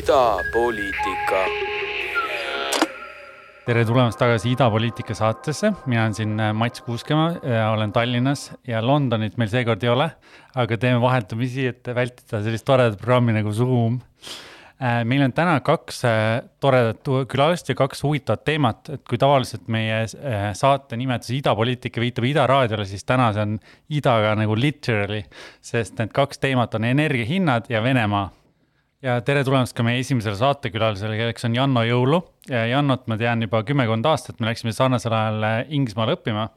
idapoliitika. tere tulemast tagasi Idapoliitika saatesse, mina olen siin äh, Mats Kuuskemaa, olen Tallinnas ja Londonit meil seekord ei ole, aga teeme vaheldumisi, et vältida sellist toredat programmi nagu Zoom Äh, meil on täna kaks äh, toredat külalist ja kaks huvitavat teemat, et kui tavaliselt meie äh, saate nimetus Idapoliitika viitab Ida raadiole, siis täna see on idaga nagu literally, sest need kaks teemat on energiahinnad ja Venemaa. Ja tere tulemast ka meie esimesele saatekülalisele, kelleks on Janno Jõulu. Jannot ma tean juba kümmekond aastat, me läksime sarnasel ajal Inglismaale õppima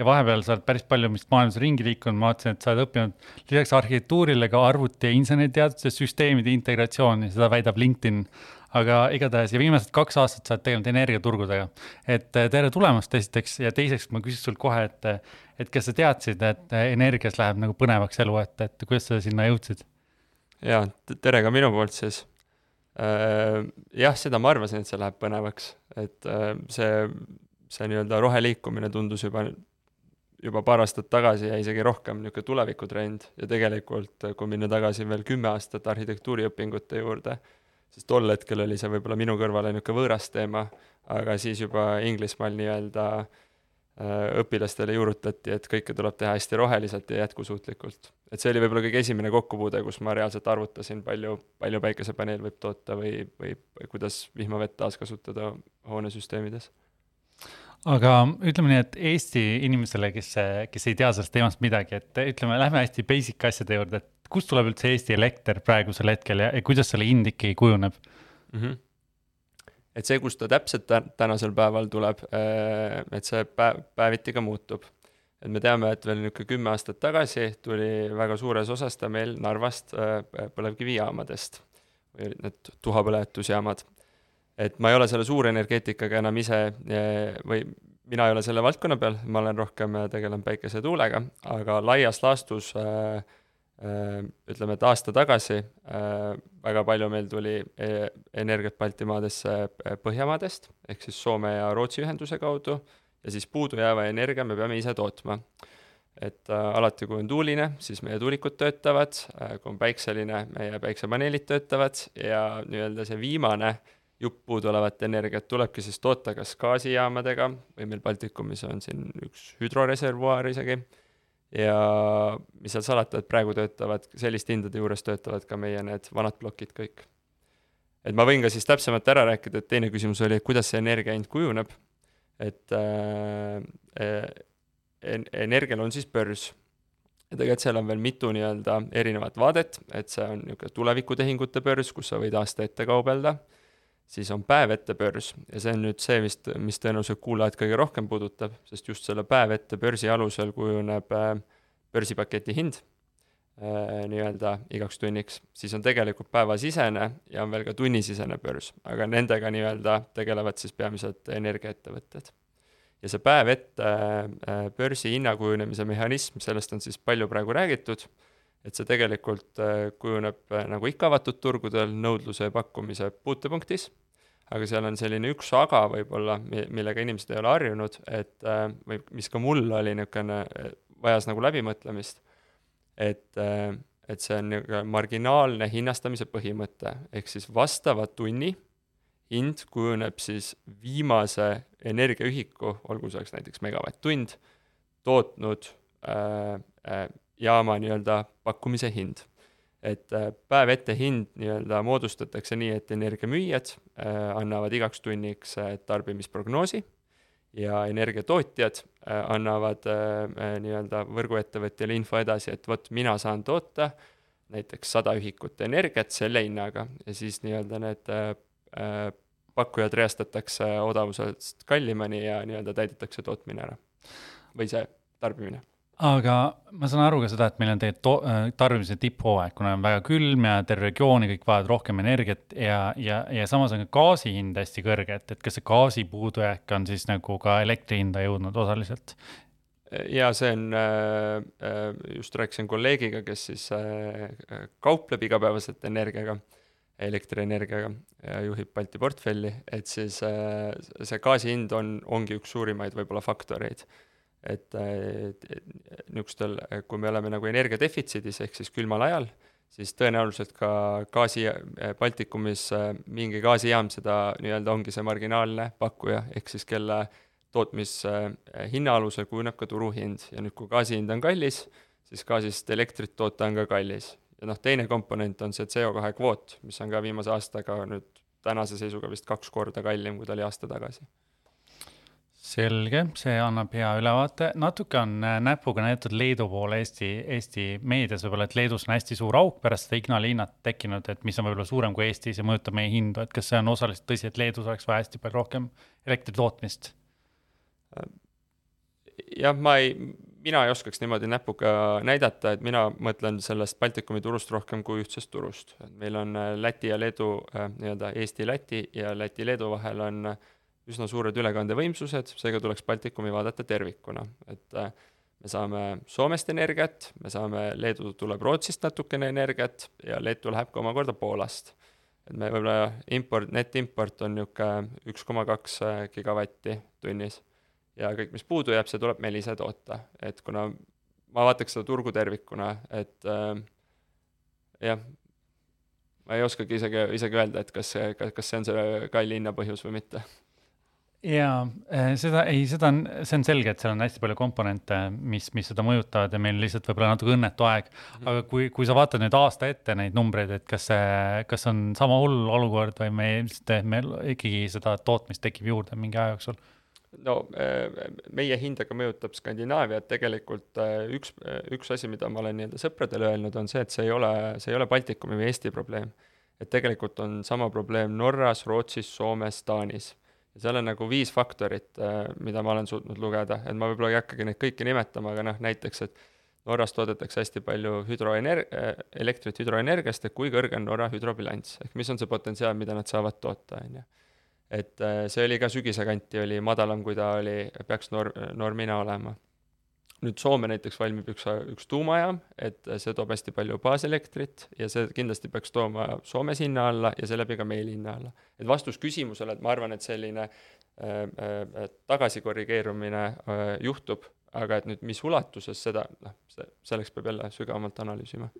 ja vahepeal sa oled päris palju vist maailmas ringi liikunud, ma vaatasin, et sa oled õppinud lisaks arhitektuurile ka arvuti ja inseneriteaduste süsteemide integratsiooni, seda väidab LinkedIn. aga igatahes ja viimased kaks aastat sa oled tegelenud energiaturgudega. et eh, tere tulemast esiteks ja teiseks ma küsiks sult kohe, et, et kas sa teadsid, et energias läheb nagu põnevaks elu, et, et kuidas sa sinna jõudsid? Ja tere ka minu poolt siis. Äh, jah, seda ma arvasin, et see läheb põnevaks, et äh, see, see nii-öelda roheliikumine tundus juba juba paar aastat tagasi ja isegi rohkem niisugune tulevikutrend ja tegelikult, kui minna tagasi veel kümme aastat arhitektuuriõpingute juurde, siis tol hetkel oli see võib-olla minu kõrvale niisugune võõras teema, aga siis juba Inglismaal nii-öelda äh, õpilastele juurutati, et kõike tuleb teha hästi roheliselt ja jätkusuutlikult. et see oli võib-olla kõige esimene kokkupuude, kus ma reaalselt arvutasin, palju, palju päikesepaneel võib toota või, või kuidas vihmavett taaskasutada hoonesüsteemides aga ütleme nii, et Eesti inimesele, kes, kes ei tea sellest teemast midagi, et ütleme, lähme hästi basic asjade juurde, et kust tuleb üldse Eesti elekter praegusel hetkel ja, ja kuidas selle hind ikkagi kujuneb mm? -hmm. Et see, kust ta täpselt tänasel päeval tuleb, äh, et see päev, päeviti ka muutub. et me teame, et veel niisugune kümme aastat tagasi tuli väga suures osas ta meil Narvast äh, põlevkivijaamadest need tuhapõletusjaamad et ma ei ole selle suurenergeetikaga enam ise eh, või mina ei ole selle valdkonna peal, ma olen rohkem, tegelen päikese ja tuulega, aga laias laastus äh, äh, ütleme, et aasta tagasi äh, väga palju meil tuli energiat Baltimaadesse Põhjamaadest, ehk siis Soome ja Rootsi ühenduse kaudu, ja siis puudujääva energia me peame ise tootma. et äh, alati, kui on tuuline, siis meie tuulikud töötavad äh,, kui on päikseline, meie päiksepaneelid töötavad ja nii-öelda see viimane äh, jupp puuduolevat energiat tulebki siis toota kas gaasijaamadega või meil Baltikumis on siin üks hüdroreservuaar isegi, ja mis seal salata, et praegu töötavad, selliste hindade juures töötavad ka meie need vanad plokid kõik. et ma võin ka siis täpsemalt ära rääkida, et teine küsimus oli, et kuidas see energia hind kujuneb, et äh, äh, energial on siis börs. Ja tegelikult seal on veel mitu nii-öelda erinevat vaadet, et see on niisugune tulevikutehingute börs, kus sa võid aasta ette kaubelda siis on päev ette börs. Ja see on nüüd see, mis, mis tõenäoliselt kuulajad kõige rohkem puudutab, sest just selle päev ette börsi alusel kujuneb äh, börsipaketi hind äh, nii-öelda igaks tunniks, siis on tegelikult päevasisene ja on veel ka tunnisisene börs, aga nendega nii-öelda tegelevad siis peamiselt energiaettevõtted. ja see päev ette äh, börsi hinna kujunemise mehhanism, sellest on siis palju praegu räägitud et see tegelikult kujuneb nagu ikka avatud turgudel nõudluse ja pakkumise puutepunktis. Aga seal on selline üks aga võib-olla, millega inimesed ei ole harjunud, et äh, või mis ka mul oli niisugune, vajas nagu läbimõtlemist, et, äh, et see on niisugune marginaalne hinnastamise põhimõte, ehk siis vastava tunni hind kujuneb siis viimase energiaühiku, olgu selleks näiteks megavatt-tund, tootnud äh, äh, jaama nii-öelda pakkumise hind. Et äh, päev ette hind nii-öelda moodustatakse nii, et energiamüüjad äh, annavad igaks tunniks äh, tarbimisprognoosi ja energiatootjad annavad nii-öelda võrguettevõtjale info edasi, et vot mina saan toota näiteks sada ühikut energiat selle hinnaga ja siis nii-öelda need pakkujad reastatakse odavusest kallimani ja nii-öelda täidetakse tootmine ära või see tarbimine aga ma saan aru ka seda, et meil on tegelikult äh, tarbimise tipphooaeg, kuna on väga külm ja terve regioon ja kõik vajavad rohkem energiat ja, ja, ja samas on ka gaasi hind hästi kõrge, et, et kas see gaasi puudujääk on siis nagu ka elektri hinda jõudnud osaliselt? ja see on, äh, äh, just rääkisin kolleegiga, kes siis kaupleb igapäevaselt energiaga, elektrienergiaga ja juhib Balti portfelli, et siis see gaasi hind on, ongi üks suurimaid võib-olla faktoreid et niisugustel, kui me oleme nagu energiadefitsiidis ehk siis külmal ajal, siis tõenäoliselt ka gaasi, Baltikumis mingi gaasijaam seda nii-öelda ongi see marginaalne pakkuja, ehk siis kelle tootmishinna alusel kujuneb ka turuhind ja nüüd, kui gaasi hind on kallis, siis gaasist elektrit toota on ka kallis. ja noh, teine komponent on see CO2 kvoot, mis on ka viimase aastaga nüüd tänase seisuga vist kaks korda kallim, kui ta oli aasta tagasi selge, see annab hea ülevaate, natuke on äh, näpuga näidatud Leedu poole Eesti, Eesti meedias võib-olla, et Leedus on hästi suur auk pärast seda Ignalinnat tekkinud, et mis on võib-olla suurem kui Eestis ja mõjutab meie hindu, et kas see on osaliselt tõsi, et Leedus oleks vaja hästi palju rohkem elektri tootmist? jah, ma ei, mina ei oskaks niimoodi näpuga näidata, et mina mõtlen sellest Baltikumi turust rohkem kui ühtsest turust. meil on äh, Läti ja Leedu äh,, nii-öelda Eesti-Läti ja Läti-Leedu vahel on äh, üsna suured ülekandevõimsused, seega tuleks Baltikumi vaadata tervikuna, et äh, me saame Soomest energiat, me saame, Leedu tuleb Rootsist natukene energiat ja Leetu läheb ka omakorda Poolast. et me võib-olla import, netimport on niisugune üks koma kaks äh, gigavatti tunnis. ja kõik, mis puudu jääb, see tuleb meil ise toota, et kuna ma vaataks seda turgu tervikuna, et äh, jah, ma ei oskagi isegi, isegi öelda, et kas see, kas see on see kalli hinna põhjus või mitte jaa, eh, seda ei, seda on, see on selge, et seal on hästi palju komponente, mis, mis seda mõjutavad ja meil lihtsalt võib-olla natuke õnnetu aeg. -hmm. aga kui, kui sa vaatad nüüd aasta ette neid numbreid, et kas see, kas on sama hull olukord või me ilmselt, meil ikkagi seda tootmist tekib juurde mingi aja jooksul? no eh, meie hindaga mõjutab Skandinaaviat tegelikult eh, üks, üks asi, mida ma olen nii-öelda sõpradele öelnud, on see, et see ei ole, see ei ole Baltikumi või Eesti probleem. et tegelikult on sama probleem Norras, Rootsis, Soomes, Taanis ja seal on nagu viis faktorit, äh, mida ma olen suutnud lugeda, et ma võib-olla ei hakkagi neid kõiki nimetama, aga noh, näiteks, et Norras toodetakse hästi palju hüdroener-, äh, elektrit hüdroenergiast, et kui kõrge on Norra hüdrobilanss, ehk mis on see potentsiaal, mida nad saavad toota, on ju. et äh, see oli ka sügise kanti, oli madalam, kui ta oli, peaks norm, normina olema nüüd Soome näiteks valmib üks, üks tuumajaam, et see toob hästi palju baaselektrit ja see kindlasti peaks tooma Soomes hinna alla ja seeläbi ka meil hinna alla. et vastus küsimusele, et ma arvan, et selline äh, äh, tagasikorrigeerumine äh, juhtub, aga et nüüd mis ulatuses seda, noh, see, selleks peab jälle sügavamalt analüüsima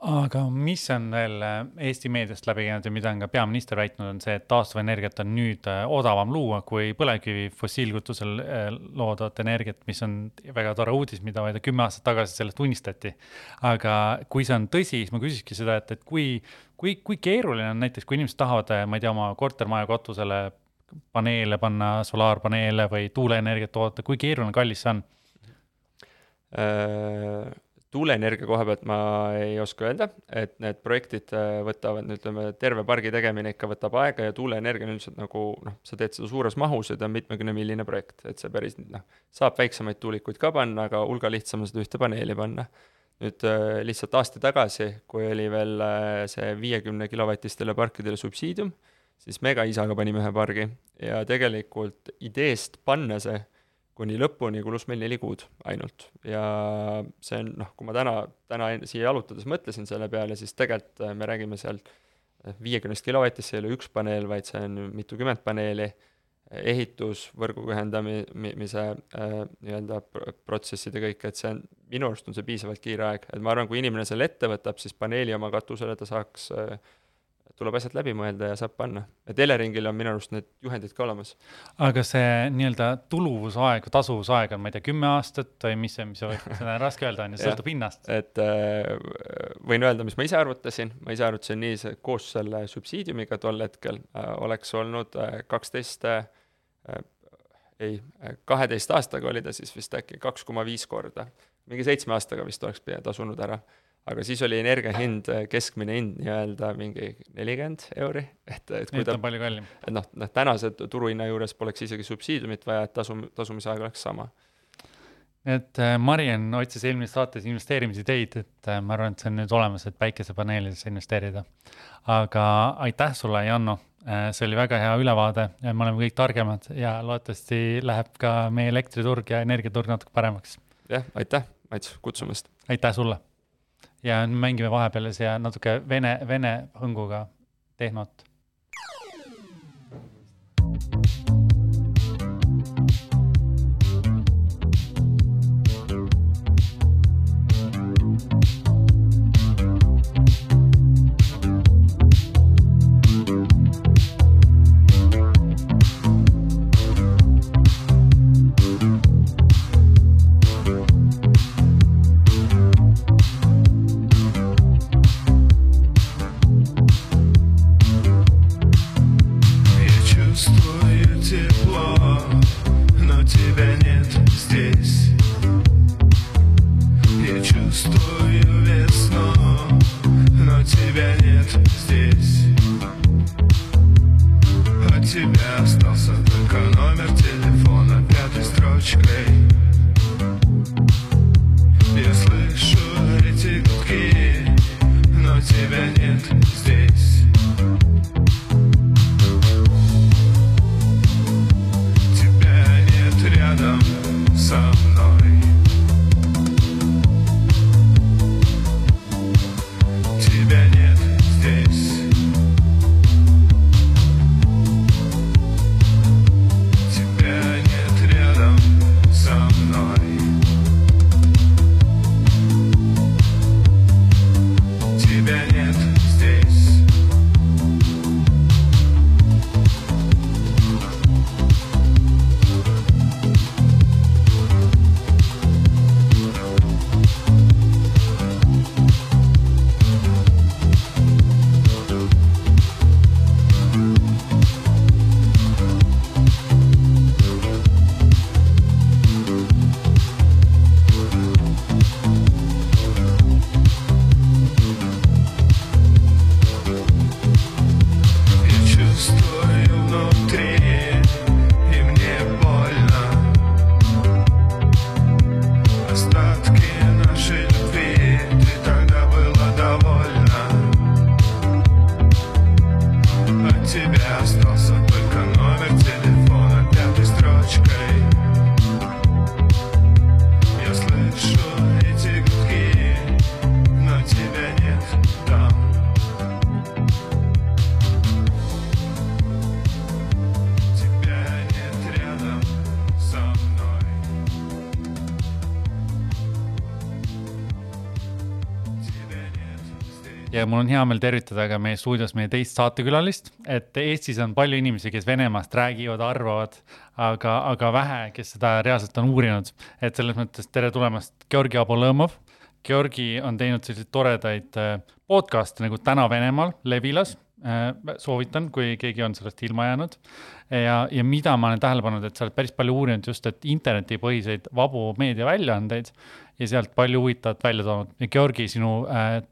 aga mis on veel äh, Eesti meediast läbi käinud ja mida on ka peaminister väitnud, on see, et taastuvenergiat on nüüd äh, odavam luua kui põlevkivi fossiilkütusel äh, loodavat energiat, mis on väga tore uudis, mida vaid kümme aastat tagasi sellest unistati. aga kui see on tõsi, siis ma küsikski seda, et, et kui, kui, kui keeruline on näiteks, kui inimesed tahavad, ma ei tea, oma kortermaja katusele paneele panna, solaarpaneele või tuuleenergiat toota, kui keeruline, kallis see on äh...? Tuuleenergia koha pealt ma ei oska öelda, et need projektid äh, võtavad, ütleme, terve pargi tegemine ikka võtab aega ja tuuleenergia on üldiselt nagu noh, sa teed seda suures mahus ja ta on mitmekümnemilline projekt, et see päris noh, saab väiksemaid tuulikuid ka panna, aga hulga lihtsam on seda ühte paneeli panna. nüüd äh, lihtsalt aasta tagasi, kui oli veel äh, see viiekümne kilovatistele parkidele subsiidium, siis Mega-Isaga panime ühe pargi ja tegelikult ideest panna see kuni lõpuni kulus meil neli kuud ainult. Ja see on noh, kui ma täna, täna siia jalutades mõtlesin selle peale, siis tegelikult äh, me räägime seal äh, viiekümnest kilovatist, see ei ole üks paneel, vaid see on mitukümmend paneeli, ehitus, võrguga ühendamise äh, nii-öelda protsessid ja kõik, et see on, minu arust on see piisavalt kiire aeg, et ma arvan, kui inimene selle ette võtab, siis paneeli oma katusele ta saaks äh, tuleb asjad läbi mõelda ja saab panna. et Eleringil on minu arust need juhendid ka olemas. aga see nii-öelda tuluvusaeg, tasuvusaeg on, ma ei tea, kümme aastat või mis see, mis see seda on raske öelda, on ju, sõltub hinnast. et äh, võin öelda, mis ma ise arvutasin, ma ise arvutasin nii, see koos selle subsiidiumiga tol hetkel äh, oleks olnud kaksteist äh, äh, ei, kaheteist aastaga oli ta siis vist äkki kaks koma viis korda. mingi seitsme aastaga vist oleks tasunud ära aga siis oli energia hind, keskmine hind nii-öelda mingi nelikümmend euri, et, et kui ta on palju kallim. et noh, noh tänase turuhinna juures poleks isegi subsiidiumit vaja, et tasu, tasumisaeg oleks sama. et äh, Mariann otsis eelmises saates investeerimisideid, et äh, ma arvan, et see on nüüd olemas, et päikesepaneelidesse investeerida. aga aitäh sulle, Janno äh,, see oli väga hea ülevaade ja me oleme kõik targemad ja loodetavasti läheb ka meie elektriturg ja energiaturg natuke paremaks. jah, aitäh, Mats, kutsumast! aitäh sulle! Ja mängime vahepeal siia natuke vene, vene hõnguga tehnot mul on hea meel tervitada ka meie stuudios meie teist saatekülalist, et Eestis on palju inimesi, kes Venemaast räägivad, arvavad, aga, aga vähe, kes seda reaalselt on uurinud. et selles mõttes tere tulemast, Georgi Abolõmov. Georgi on teinud selliseid toredaid äh, podcast'e nagu Täna Venemaal Levilas Äh, soovitan, kui keegi on sellest ilma jäänud. ja, ja mida ma olen tähele pannud, et sa oled päris palju uurinud just, et internetipõhiseid vabu meediaväljaandeid ja sealt palju huvitavat välja toonud. Georgi, sinu äh,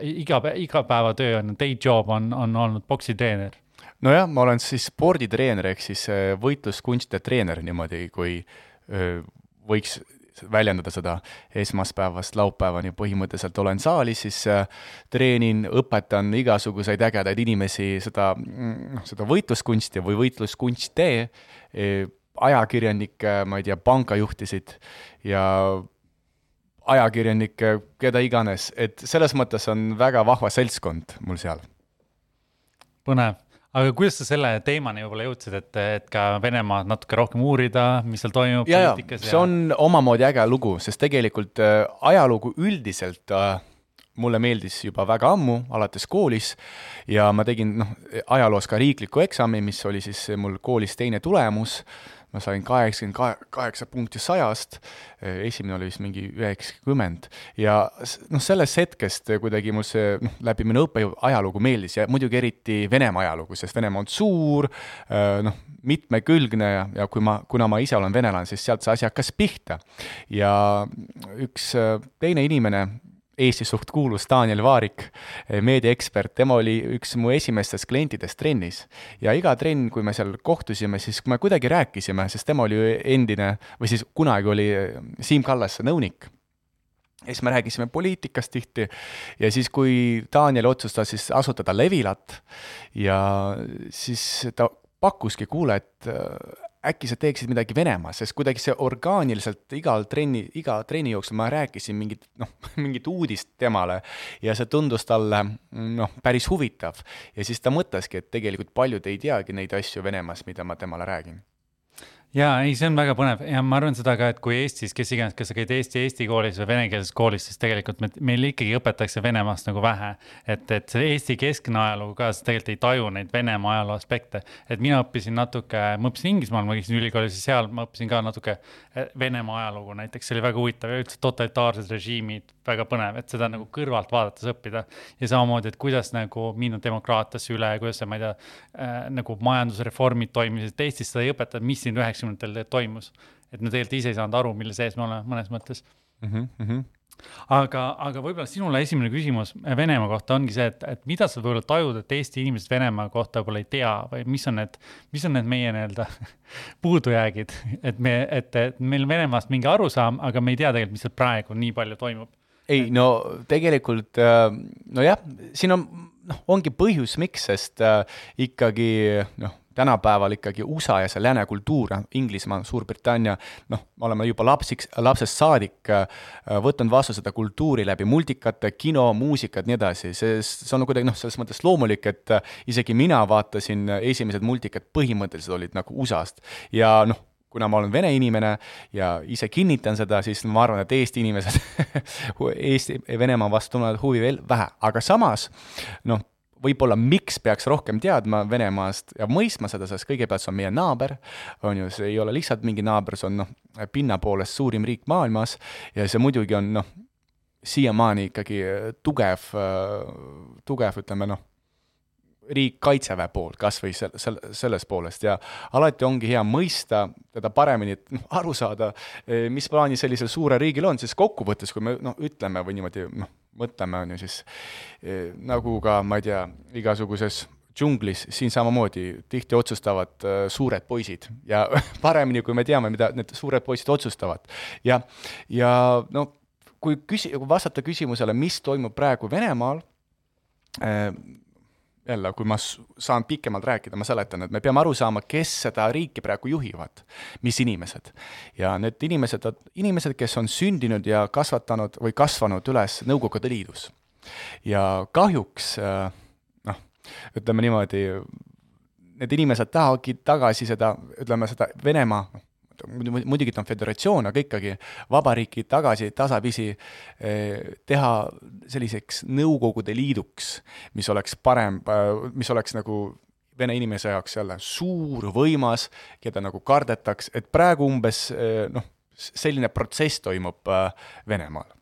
iga, igapäevatöö on, day job on, on olnud poksitreener nojah, ma olen siis sporditreener ehk siis äh, võitluskunstide treener niimoodi, kui öö, võiks väljendada seda esmaspäevast laupäevani, põhimõtteliselt olen saalis, siis äh, treenin, õpetan igasuguseid ägedaid inimesi seda, noh, seda võitluskunsti või võitluskunste, ajakirjanikke, ma ei tea, pangajuhtisid ja ajakirjanikke, keda iganes, et selles mõttes on väga vahva seltskond mul seal. põnev aga kuidas sa selle teemani võib-olla jõudsid, et, et ka Venemaad natuke rohkem uurida, mis seal toimub ja, poliitikas? see on omamoodi äge lugu, sest tegelikult äh, ajalugu üldiselt äh, mulle meeldis juba väga ammu, alates koolis, ja ma tegin noh, ajaloos ka riikliku eksami, mis oli siis mul koolis teine tulemus äh,, ma sain kaheksakümmend kaheksa punkti sajast, esimene oli vist mingi üheksakümmend ja noh, sellest hetkest kuidagi mul see noh, läbi minu õppejõu ajalugu meeldis ja muidugi eriti Venemaa ajalugu, sest Venemaa on suur, noh, mitmekülgne ja, ja kui ma, kuna ma ise olen venelane, siis sealt see asi hakkas pihta. ja üks teine inimene, Eesti suht kuulus Daniel Vaarik, eh, meediaekspert, tema oli üks mu esimestest klientidest trennis. ja iga trenn, kui me seal kohtusime, siis me kuidagi rääkisime, sest tema oli endine või siis kunagi oli eh, Siim Kallase nõunik. Ja siis me rääkisime poliitikast tihti. Ja siis, kui Daniel otsustas siis asutada Levilat ja siis ta pakkuski, kuule, et äkki sa teeksid midagi Venemaas, sest kuidagi see orgaaniliselt igal trenni, iga trenni jooksul ma rääkisin mingit, noh, mingit uudist temale ja see tundus talle noh, päris huvitav. ja siis ta mõtleski, et tegelikult paljud ei teagi neid asju Venemaas, mida ma temale räägin ja ei, see on väga põnev ja ma arvan seda ka, et kui Eestis, kes iganes, kas sa käid Eesti, Eesti koolis või venekeelses koolis, siis tegelikult me, meil ikkagi õpetatakse Venemaast nagu vähe. et, et see Eesti keskne ajalugu ka, sa tegelikult ei taju neid Venemaa ajaloo aspekte. et mina õppisin natuke, ma õppisin Inglismaal, ma käisin ülikoolis ja seal ma õppisin ka natuke eh, Venemaa ajalugu näiteks, see oli väga huvitav ja üldse totalitaarsed režiimid, väga põnev, et seda nagu kõrvalt vaadates õppida. ja samamoodi, et kuidas nagu minna demokraatiasse üle, kuidas see, ma ei tea äh,, nagu majandusreformid toimisid, Eestis seda ei õpeta, mis siin üheksa üheksakümnendatel toimus. et me tegelikult ise ei saanud aru, mille sees me oleme mõnes mõttes mm. -hmm. aga, aga võib-olla sinule esimene küsimus Venemaa kohta ongi see, et, et mida sa võib-olla tajud, et Eesti inimesed Venemaa kohta võib-olla ei tea või mis on need, mis on need meie nii-öelda puudujäägid, et me, et, et meil Venemaast mingi arusaam, aga me ei tea tegelikult, mis seal praegu nii palju toimub ei no tegelikult äh, nojah, siin on noh, ongi põhjus, miks, sest äh, ikkagi noh tänapäeval ikkagi USA ja see lääne kultuur, Inglismaa, Suurbritannia, noh, me oleme juba lapsiks, lapsest saadik äh, võtnud vastu seda kultuuri läbi multikate, kino, muusikat, nii edasi, see, see on kuidagi noh, selles mõttes loomulik, et äh, isegi mina vaatasin esimesed multikad põhimõtteliselt olid nagu USA-st. Ja noh, kuna ma olen vene inimene ja ise kinnitan seda, siis ma arvan, et Eesti inimesed Eesti, Venemaa vastu tunnevad huvi veel vähe, aga samas noh, võib-olla miks peaks rohkem teadma Venemaast ja mõistma seda, sest kõigepealt see on meie naaber, on ju, see ei ole lihtsalt mingi naaber, see on noh, pinna poolest suurim riik maailmas ja see muidugi on noh, siiamaani ikkagi tugev, tugev, ütleme noh, riik Kaitseväe poolt, kas või sel-, sel-, sellest poolest ja alati ongi hea mõista, teda paremini noh, aru saada, mis plaani sellisel suurel riigil on, sest kokkuvõttes, kui me noh, ütleme või niimoodi noh, mõtleme, on ju siis eh, nagu ka, ma ei tea, igasuguses džunglis siin samamoodi tihti otsustavad uh, suured poisid ja paremini, kui me teame, mida need suured poisid otsustavad. ja, ja no kui küsi-, kui vastata küsimusele, mis toimub praegu Venemaal äh,, jälle, kui ma saan pikemalt rääkida, ma seletan, et me peame aru saama, kes seda riiki praegu juhivad, mis inimesed. ja need inimesed, inimesed, kes on sündinud ja kasvatanud või kasvanud üles Nõukogude Liidus. ja kahjuks noh, ütleme niimoodi, need inimesed tahavadki tagasi seda, ütleme seda Venemaa, muidugi ta on föderatsioon, aga ikkagi vabariiki tagasi tasapisi eh, teha selliseks Nõukogude Liiduks, mis oleks parem, mis oleks nagu vene inimese jaoks jälle suur, võimas, keda nagu kardetaks, et praegu umbes noh, selline protsess toimub Venemaal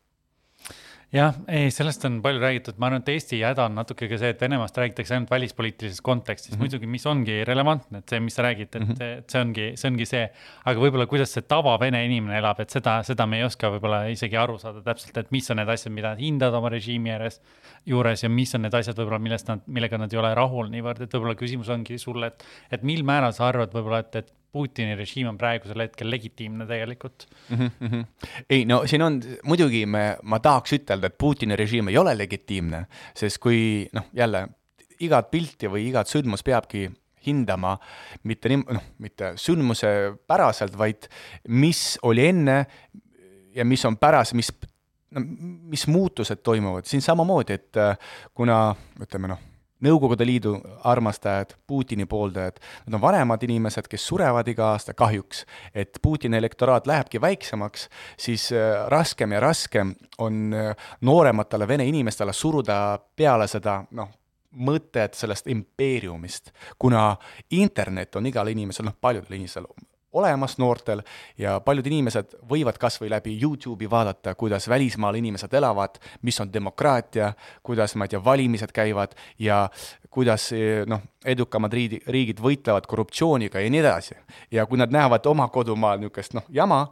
jah, ei, sellest on palju räägitud, ma arvan, et Eesti häda on natuke ka see, et Venemaast räägitakse ainult välispoliitilises kontekstis mm, -hmm. muidugi, mis ongi relevantne, et see, mis sa räägid, et mm -hmm. see ongi, see ongi see. aga võib-olla, kuidas see tavavene inimene elab, et seda, seda me ei oska võib-olla isegi aru saada täpselt, et mis on need asjad, mida nad hindavad oma režiimi ääres, juures ja mis on need asjad võib-olla, millest nad, millega nad ei ole rahul niivõrd, et võib-olla küsimus ongi sulle, et, et mil määral sa arvad võib-olla, et, et Putini režiim on praegusel hetkel legitiimne tegelikult mm. -hmm. ei no siin on muidugi me, ma tahaks ütelda, et Putini režiim ei ole legitiimne, sest kui noh, jälle igat pilti või igat sündmust peabki hindama mitte nii, noh, mitte sündmuse päraselt, vaid mis oli enne ja mis on pärast, mis no mis muutused toimuvad, siin samamoodi, et kuna ütleme noh Nõukogude Liidu armastajad, Putini pooldajad, nad on vanemad inimesed, kes surevad iga aasta. Kahjuks, et Putini elektoraat lähebki väiksemaks, siis äh, raskem ja raskem on äh, noorematele vene inimestele suruda peale seda noh, mõtet sellest impeeriumist, kuna internet on igal inimesel, noh, paljudel inimestel olemas noortel ja paljud inimesed võivad kas või läbi Youtube'i vaadata, kuidas välismaal inimesed elavad, mis on demokraatia, kuidas, ma ei tea, valimised käivad ja kuidas noh, edukamad riigi, riigid võitlevad korruptsiooniga ja nii edasi. ja kui nad näevad oma kodumaal niisugust noh, jama,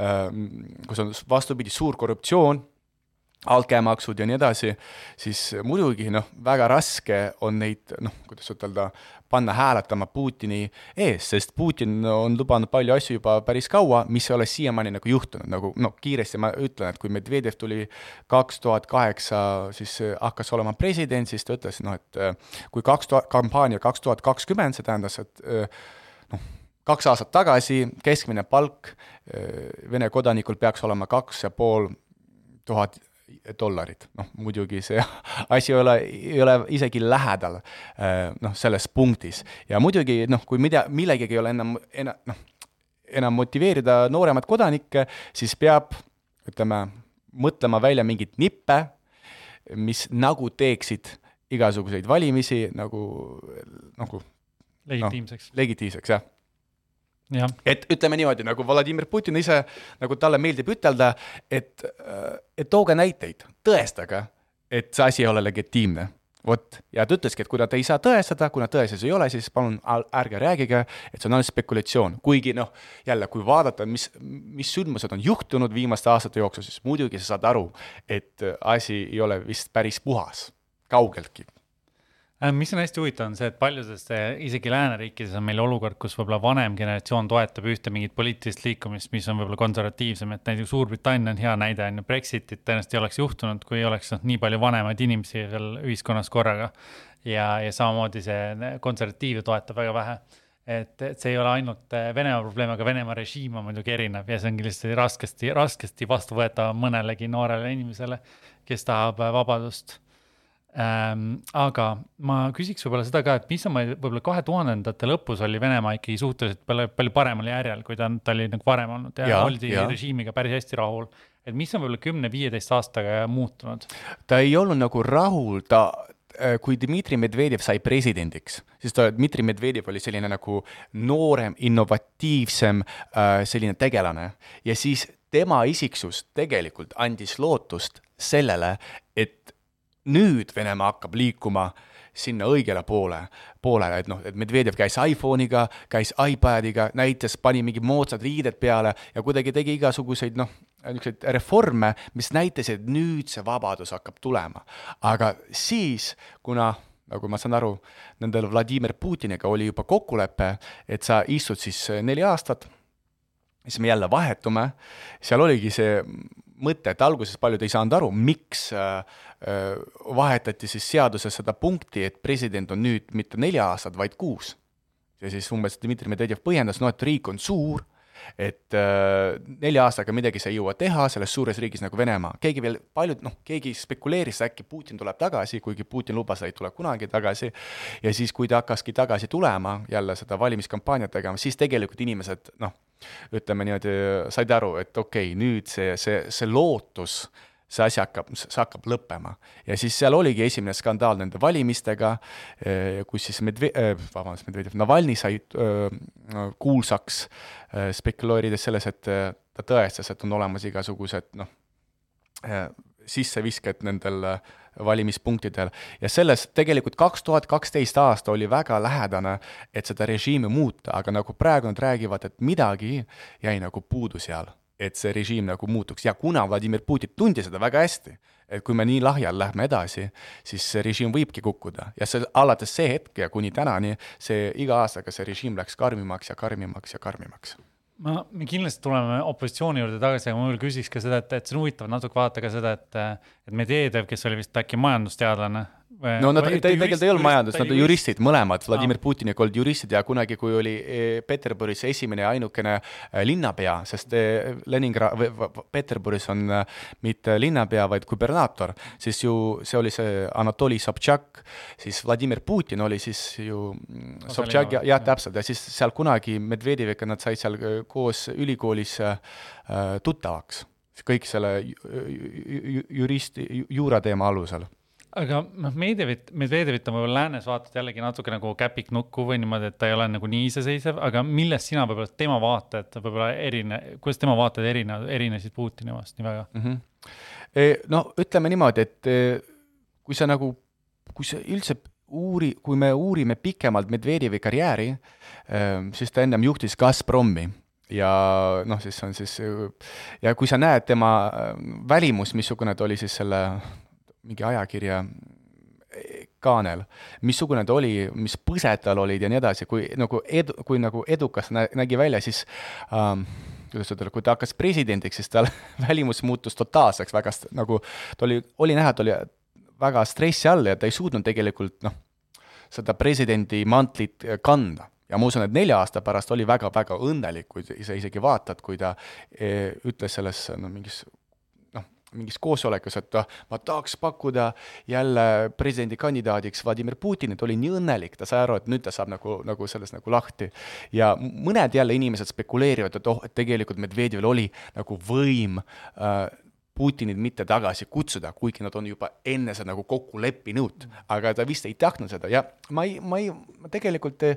ähm, kus on vastupidi, suur korruptsioon, altkäemaksud ja nii edasi, siis muidugi noh, väga raske on neid noh, kuidas ütelda, panna hääletama Putini ees, sest Putin on lubanud palju asju juba päris kaua, mis ei ole siiamaani nagu juhtunud, nagu noh, kiiresti ma ütlen, et kui Medvedjev tuli kaks tuhat kaheksa, siis hakkas olema president, siis ta ütles, noh, et äh, kui kaks tuhat, kampaania kaks tuhat kakskümmend, see tähendas, et äh, noh, kaks aastat tagasi keskmine palk äh, Vene kodanikul peaks olema kaks ja pool tuhat dollarit, noh muidugi see asi ei ole, ei ole isegi lähedal äh, noh, selles punktis. Ja muidugi noh, kui mida, millegagi ei ole enam, enam noh, enam motiveerida nooremat kodanikke, siis peab ütleme, mõtlema välja mingeid nippe, mis nagu teeksid igasuguseid valimisi nagu, nagu legitiimseks. no,. legitiimseks, jah et ütleme niimoodi, nagu Vladimir Putin ise, nagu talle meeldib ütelda, et, et tooge näiteid, tõestage, et see asi ei ole legitiimne. vot, ja ta ütleski, et kuna te ei saa tõestada, kuna tõestusi ei ole, siis palun ärge rääkige, et see on ainult spekulatsioon. kuigi noh, jälle, kui vaadata, mis, mis sündmused on juhtunud viimaste aastate jooksul, siis muidugi sa saad aru, et asi ei ole vist päris puhas, kaugeltki Äh, mis on hästi huvitav, on see, et paljudes isegi lääneriikides on meil olukord, kus võib-olla vanem generatsioon toetab ühte mingit poliitilist liikumist, mis on võib-olla konservatiivsem, et näiteks Suurbritannia on hea näide, on ju, Brexitit tõenäoliselt ei oleks juhtunud, kui ei oleks noh, nii palju vanemaid inimesi veel ühiskonnas korraga. ja, ja samamoodi see konservatiive toetab väga vähe et, et see ei ole ainult äh, Venemaa probleem, aga Venemaa režiim on muidugi erinev ja see on kindlasti raskesti, raskesti vastuvõetav mõnelegi noorele inimesele, kes tahab äh, vabadust ähm,. aga ma küsiks võib-olla seda ka, et mis on võib-olla kahe tuhandendate lõpus oli Venemaa ikkagi suhteliselt palju, palju paremal järjel, kui ta, ta oli nagu varem olnud ja, ja oldi ja. režiimiga päris hästi rahul. et mis on võib-olla kümne-viieteist aastaga muutunud? ta ei olnud nagu rahul, ta, äh, kui Dmitri Medvedjev sai presidendiks, siis ta, Dmitri Medvedjev oli selline nagu noorem, innovatiivsem äh, selline tegelane ja siis tema isiksus tegelikult andis lootust sellele, et nüüd Venemaa hakkab liikuma sinna õigele poole, poolele, et noh, et Medvedjev käis iPhone'iga, käis iPadiga, näitas, pani mingid moodsad riided peale ja kuidagi tegi igasuguseid noh, niisuguseid reforme, mis näitasid, et nüüd see vabadus hakkab tulema. aga siis, kuna nagu ma saan aru, nendel Vladimir Putiniga oli juba kokkulepe, et sa istud siis neli aastat, siis me jälle vahetume, seal oligi see mõte, et alguses paljud ei saanud aru, miks äh, äh, vahetati siis seaduses seda punkti, et president on nüüd mitte neli aastat, vaid kuus. ja siis umbes Dmitri Medvedjev põhjendas, no et riik on suur, et äh, nelja aastaga midagi sa ei jõua teha selles suures riigis nagu Venemaa. keegi veel, paljud, noh, keegi spekuleeris, äkki Putin tuleb tagasi, kuigi Putin lubas, et ei tule kunagi tagasi, ja siis, kui ta hakkaski tagasi tulema, jälle seda valimiskampaaniat tegema, siis tegelikult inimesed, noh, ütleme niimoodi, said aru, et okei okay,, nüüd see, see, see lootus see asi hakkab, see hakkab lõppema. ja siis seal oligi esimene skandaal nende valimistega, eh, kus siis Medve-, eh, vabandust, Medvedjev, Navalnõi sai eh, kuulsaks, spekuleerides selles, et ta tõestas, et on olemas igasugused noh, sissevisked nendel valimispunktidel ja selles tegelikult kaks tuhat kaksteist aasta oli väga lähedane, et seda režiimi muuta, aga nagu praegu nad räägivad, et midagi jäi nagu puudu seal et see režiim nagu muutuks. Ja kuna Vladimir Putin tundis seda väga hästi, et kui me nii lahjal lähme edasi, siis see režiim võibki kukkuda. Ja see alates see hetk ja kuni tänani, see iga aastaga see režiim läks karmimaks ja karmimaks ja karmimaks. Ma, me kindlasti tuleme opositsiooni juurde tagasi, aga ma veel küsiks ka seda, et, et see on huvitav natuke vaadata ka seda, et, et Medvedev, kes oli vist äkki majandusteadlane, no nad te, tegelikult ei olnud majandus, nad on juristid mõlemad, Vladimir Putiniga olid juristid ja kunagi, kui oli e, Peterburis esimene ja ainukene e, linnapea, sest e, Leningrad, Peterburis on mitte linnapea, vaid kubernaator, siis ju see oli see Anatoli Sobtšak, siis Vladimir Putin oli siis ju mm, Sobtšak ja, jah, täpselt, ja siis seal kunagi Medvedjeviga nad said seal koos ülikoolis äh, tuttavaks kõik selle juristi, juurateema alusel aga noh, Medvedevit, Medvedevit on võib-olla läänes vaatad jällegi natuke nagu käpiknukku või niimoodi, et ta ei ole nagu nii iseseisev, aga millest sina võib-olla tema vaated võib-olla erine, kuidas tema vaated erine, erinesid Putini omast nii väga mm? -hmm. no ütleme niimoodi, et e, kui sa nagu, kui sa üldse uuri, kui me uurime pikemalt Medvedjevi karjääri, e, siis ta ennem juhtis Gazpromi ja noh, siis on siis ja kui sa näed tema välimus, missugune ta oli siis selle mingi ajakirja kaanel, missugune ta oli, mis põsed tal olid ja nii edasi, kui nagu edu, kui nagu edukas nä-, nägi välja, siis ähm, kuidas ütelda, kui ta hakkas presidendiks, siis tal välimus muutus totaalseks, väga nagu ta oli, oli näha, et oli väga stressi all ja ta ei suutnud tegelikult noh, seda presidendi mantlit kanda. Ja ma usun, et nelja aasta pärast oli väga-väga õnnelik, kui sa isegi vaatad, kui ta e, ütles selles no mingis mingis koosolekus, et ma tahaks pakkuda jälle presidendikandidaadiks Vladimir Putinit, oli nii õnnelik, ta sai aru, et nüüd ta saab nagu, nagu sellest nagu lahti. ja mõned jälle inimesed spekuleerivad, et oh, et tegelikult Medvedjevil oli nagu võim äh, Putinit mitte tagasi kutsuda, kuigi nad on juba enne seda nagu kokku leppinud, aga ta vist ei tahtnud seda. Ja ma ei, ma ei, ma tegelikult ei,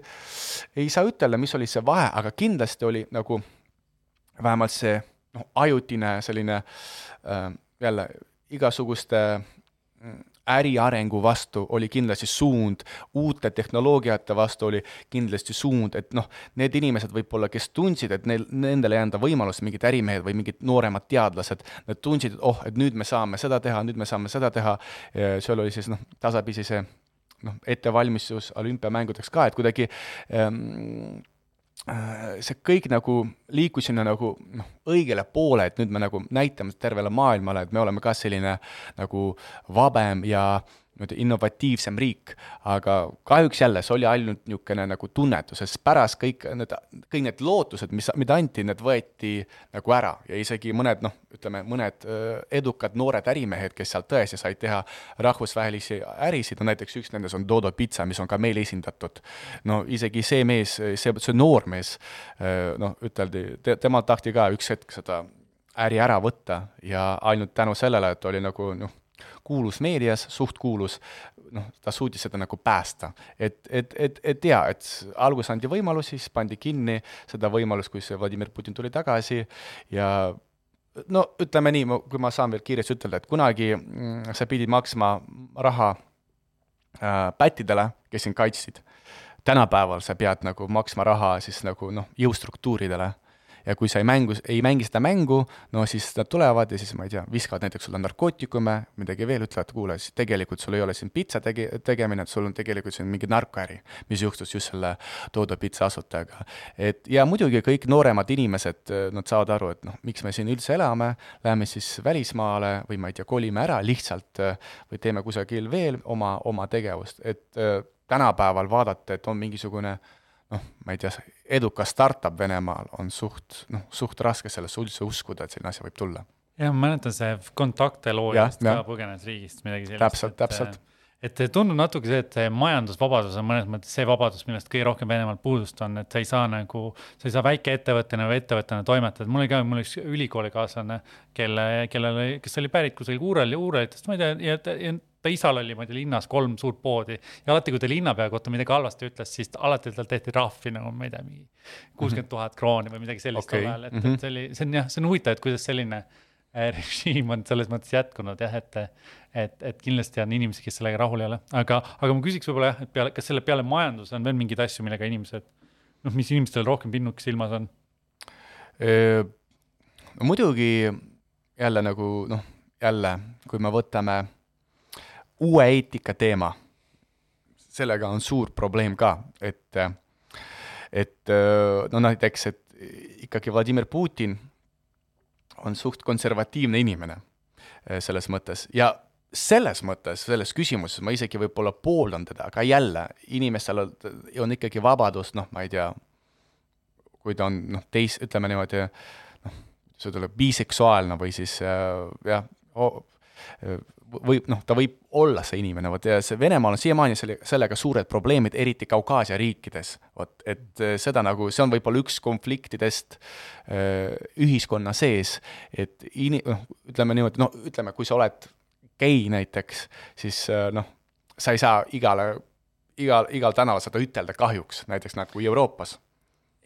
ei saa ütelda, mis oli see vahe, aga kindlasti oli nagu vähemalt see noh, ajutine selline äh, jälle igasuguste mm, äriarengu vastu oli kindlasti suund, uute tehnoloogiate vastu oli kindlasti suund, et noh, need inimesed võib-olla, kes tundsid, et neil, nendele ei anda võimalust, mingid ärimehed või mingid nooremad teadlased, nad tundsid, et oh, et nüüd me saame seda teha, nüüd me saame seda teha, seal oli siis noh, tasapisi see noh, ettevalmistus olümpiamängudeks ka, et kuidagi ähm, Äh, see kõik nagu liikus sinna nagu noh, õigele poole, et nüüd me nagu näitame tervele maailmale, et me oleme ka selline nagu vabem ja äh, nii-öelda innovatiivsem riik, aga kahjuks jälle see oli ainult niisugune nagu tunnetus, sest pärast kõik need, kõik need lootused, mis, mida anti, need võeti nagu ära ja isegi mõned noh, ütleme mõned edukad noored ärimehed, kes seal tõesti said teha rahvusvahelisi ärisid, no näiteks üks nendest on Dodo Pitsa, mis on ka meil esindatud. no isegi see mees, see, see noormees, noh, üteldi te,, temalt tahti ka üks hetk seda äri ära võtta ja ainult tänu sellele, et oli nagu noh, kuulus meedias, suht kuulus, noh, ta suutis seda nagu päästa. et, et, et, et jaa, et alguses anti võimalusi, siis pandi kinni seda võimalust, kui see Vladimir Putin tuli tagasi ja no ütleme nii, kui ma saan veel kiiresti ütelda, et kunagi mm, sa pidid maksma raha äh, pättidele, kes sind kaitsid. tänapäeval sa pead nagu maksma raha siis nagu noh, jõustruktuuridele ja kui sa ei mängu, ei mängi seda mängu, no siis nad tulevad ja siis ma ei tea, viskavad näiteks sulle narkootikume, midagi veel, ütlevad, kuule, siis tegelikult sul ei ole siin pitsa tegi-, tegemine, et sul on tegelikult siin mingi narkoäri, mis juhtus just selle Dodo pitsa asutajaga. et ja muidugi kõik nooremad inimesed, nad saavad aru, et noh, miks me siin üldse elame, läheme siis välismaale või ma ei tea, kolime ära lihtsalt või teeme kusagil veel oma, oma tegevust, et tänapäeval vaadata, et on mingisugune äh, noh, ma ei tea, edukas startup Venemaal on suht, noh, suht raske sellesse üldse uskuda, et selline asi võib tulla. jah, ma mäletan, see kontakte loojast ka põgenes riigist, midagi sellist. täpselt, täpselt et tundub natuke see, et see majandusvabadus on mõnes mõttes see vabadus, millest kõige rohkem Venemaal puudust on, et sa ei saa nagu, sa ei saa väikeettevõttena või ettevõttena toimetada, mul oli ka, mul üks ülikoolikaaslane, kelle, kellel kes oli pärit kusagil Uurel ja Uureritest, ma ei tea, ja, ja ta isal oli, ma ei tea, linnas kolm suurt poodi ja alati, kui ta linnapea kohta midagi halvasti ütles, siis alati tal tehti trahvi nagu ma ei tea, mingi kuuskümmend tuhat krooni või midagi sellist Okei, tol ajal, et mhm. et see oli, see on jah, see on huvitav, et kuidas selline äh, režiim on selles mõttes jätkunud jah, et, et, et kindlasti on inimesi, kes sellega rahul ei ole, aga, aga ma küsiks võib-olla jah, et peale, kas selle peale majanduse on veel mingeid asju, millega inimesed, noh, mis inimestel rohkem pinnuks silmas on? muidugi jälle nagu noh, jälle, kui me võtame uue eetika teema, sellega on suur probleem ka, et, et no näiteks, et ikkagi Vladimir Putin on suht konservatiivne inimene eh, selles mõttes. Ja selles mõttes, selles küsimuses ma isegi võib-olla pooldan teda, aga jälle, inimestel on, on ikkagi vabadus, noh, ma ei tea, kui ta on noh, teis-, ütleme niimoodi, noh, see tuleb biseksuaalne või siis äh, jah oh,, võib, noh, ta võib olla see inimene, vot ja see Venemaal on siiamaani selle, sellega suured probleemid, eriti Kaukaasia riikides. vot, et äh, seda nagu, see on võib-olla üks konfliktidest äh, ühiskonna sees, et ini-, noh, ütleme niimoodi, no ütleme, kui sa oled gei näiteks, siis äh, noh, sa ei saa igale, igal, igal tänaval seda ütelda kahjuks, näiteks nagu Euroopas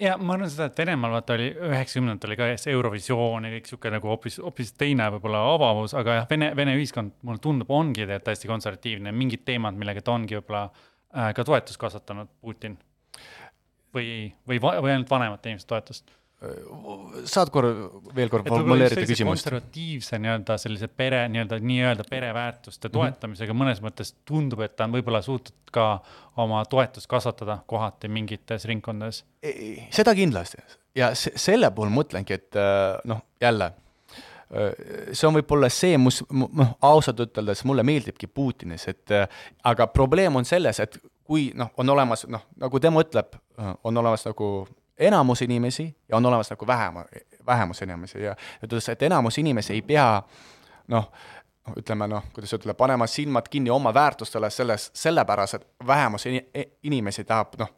ja ma arvan seda, et Venemaal vaata oli üheksakümnendatel oli ka see Eurovisioon ja kõik sihuke nagu hoopis, hoopis teine võib-olla avavus, aga jah, Vene, Vene ühiskond mulle tundub, ongi tegelikult hästi konservatiivne, mingid teemad, millega ta ongi võib-olla äh, ka toetust kasvatanud, Putin. või, või, või ainult vanemate inimeste toetust saad korra veel kord formuleerida küsimust? konservatiivse nii-öelda sellise pere, nii-öelda, nii-öelda pereväärtuste mhm. toetamisega mm -hmm. mõnes mõttes tundub, et ta on võib-olla suutnud ka oma toetust kasvatada kohati mingites ringkondades. seda kindlasti ja se-, selle puhul mõtlengi, et äh, noh, jälle, äh, see on võib-olla see, mis, noh, ausalt üteldes mulle meeldibki Putinis, et äh, aga probleem on selles, et kui noh, on olemas noh, nagu tema ütleb, on olemas nagu enamus inimesi ja on olemas nagu vähema, vähemus inimesi ja ütles, et enamus inimesi ei pea noh, ütleme noh, kuidas ütelda, panema silmad kinni oma väärtustele selles, sellepärast, et vähemus inimesi tahab noh,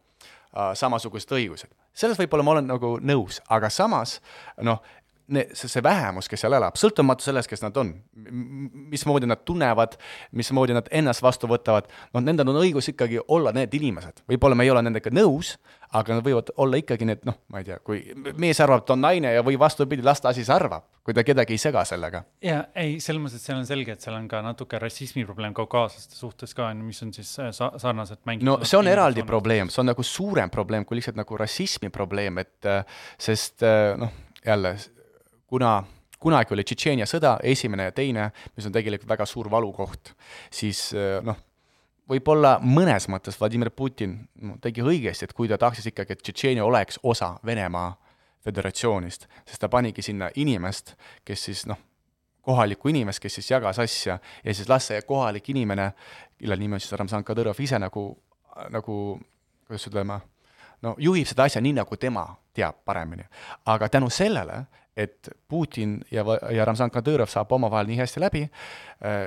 samasugused õigused. selles võib-olla ma olen nagu nõus, aga samas noh, see, see vähemus, kes seal elab, sõltumatu sellest, kes nad on, mismoodi nad tunnevad, mismoodi nad ennast vastu võtavad, noh, nendel on õigus ikkagi olla need inimesed. võib-olla me ei ole nendega nõus, aga nad võivad olla ikkagi need, noh, ma ei tea, kui mees arvab, et on naine ja või vastupidi, las ta siis arvab, kui ta kedagi ei sega sellega. ja ei, selles mõttes, et seal on selge, et seal on ka natuke rassismi probleem kaukaaslaste suhtes ka, mis on siis äh, sa sarnaselt mängitud. no see on eraldi on. probleem, see on nagu suurem probleem kui lihtsalt nagu rassismi probleem, et äh, sest äh, noh, jälle kuna kunagi oli Tšetšeenia sõda, esimene ja teine, mis on tegelikult väga suur valukoht, siis eh, noh, võib-olla mõnes mõttes Vladimir Putin no, tegi õigesti, et kui ta tahtis ikkagi, et Tšetšeenia oleks osa Venemaa föderatsioonist, sest ta panigi sinna inimest, kes siis noh, kohalikku inimest, kes siis jagas asja ja siis las see kohalik inimene, kelle nimi on siis Ramzan Kadõrov ise nagu, nagu kuidas ütleme, no juhib seda asja nii, nagu tema teab paremini. aga tänu sellele, et Putin ja, ja Ramzan Kadõrov saab omavahel nii hästi läbi, äh,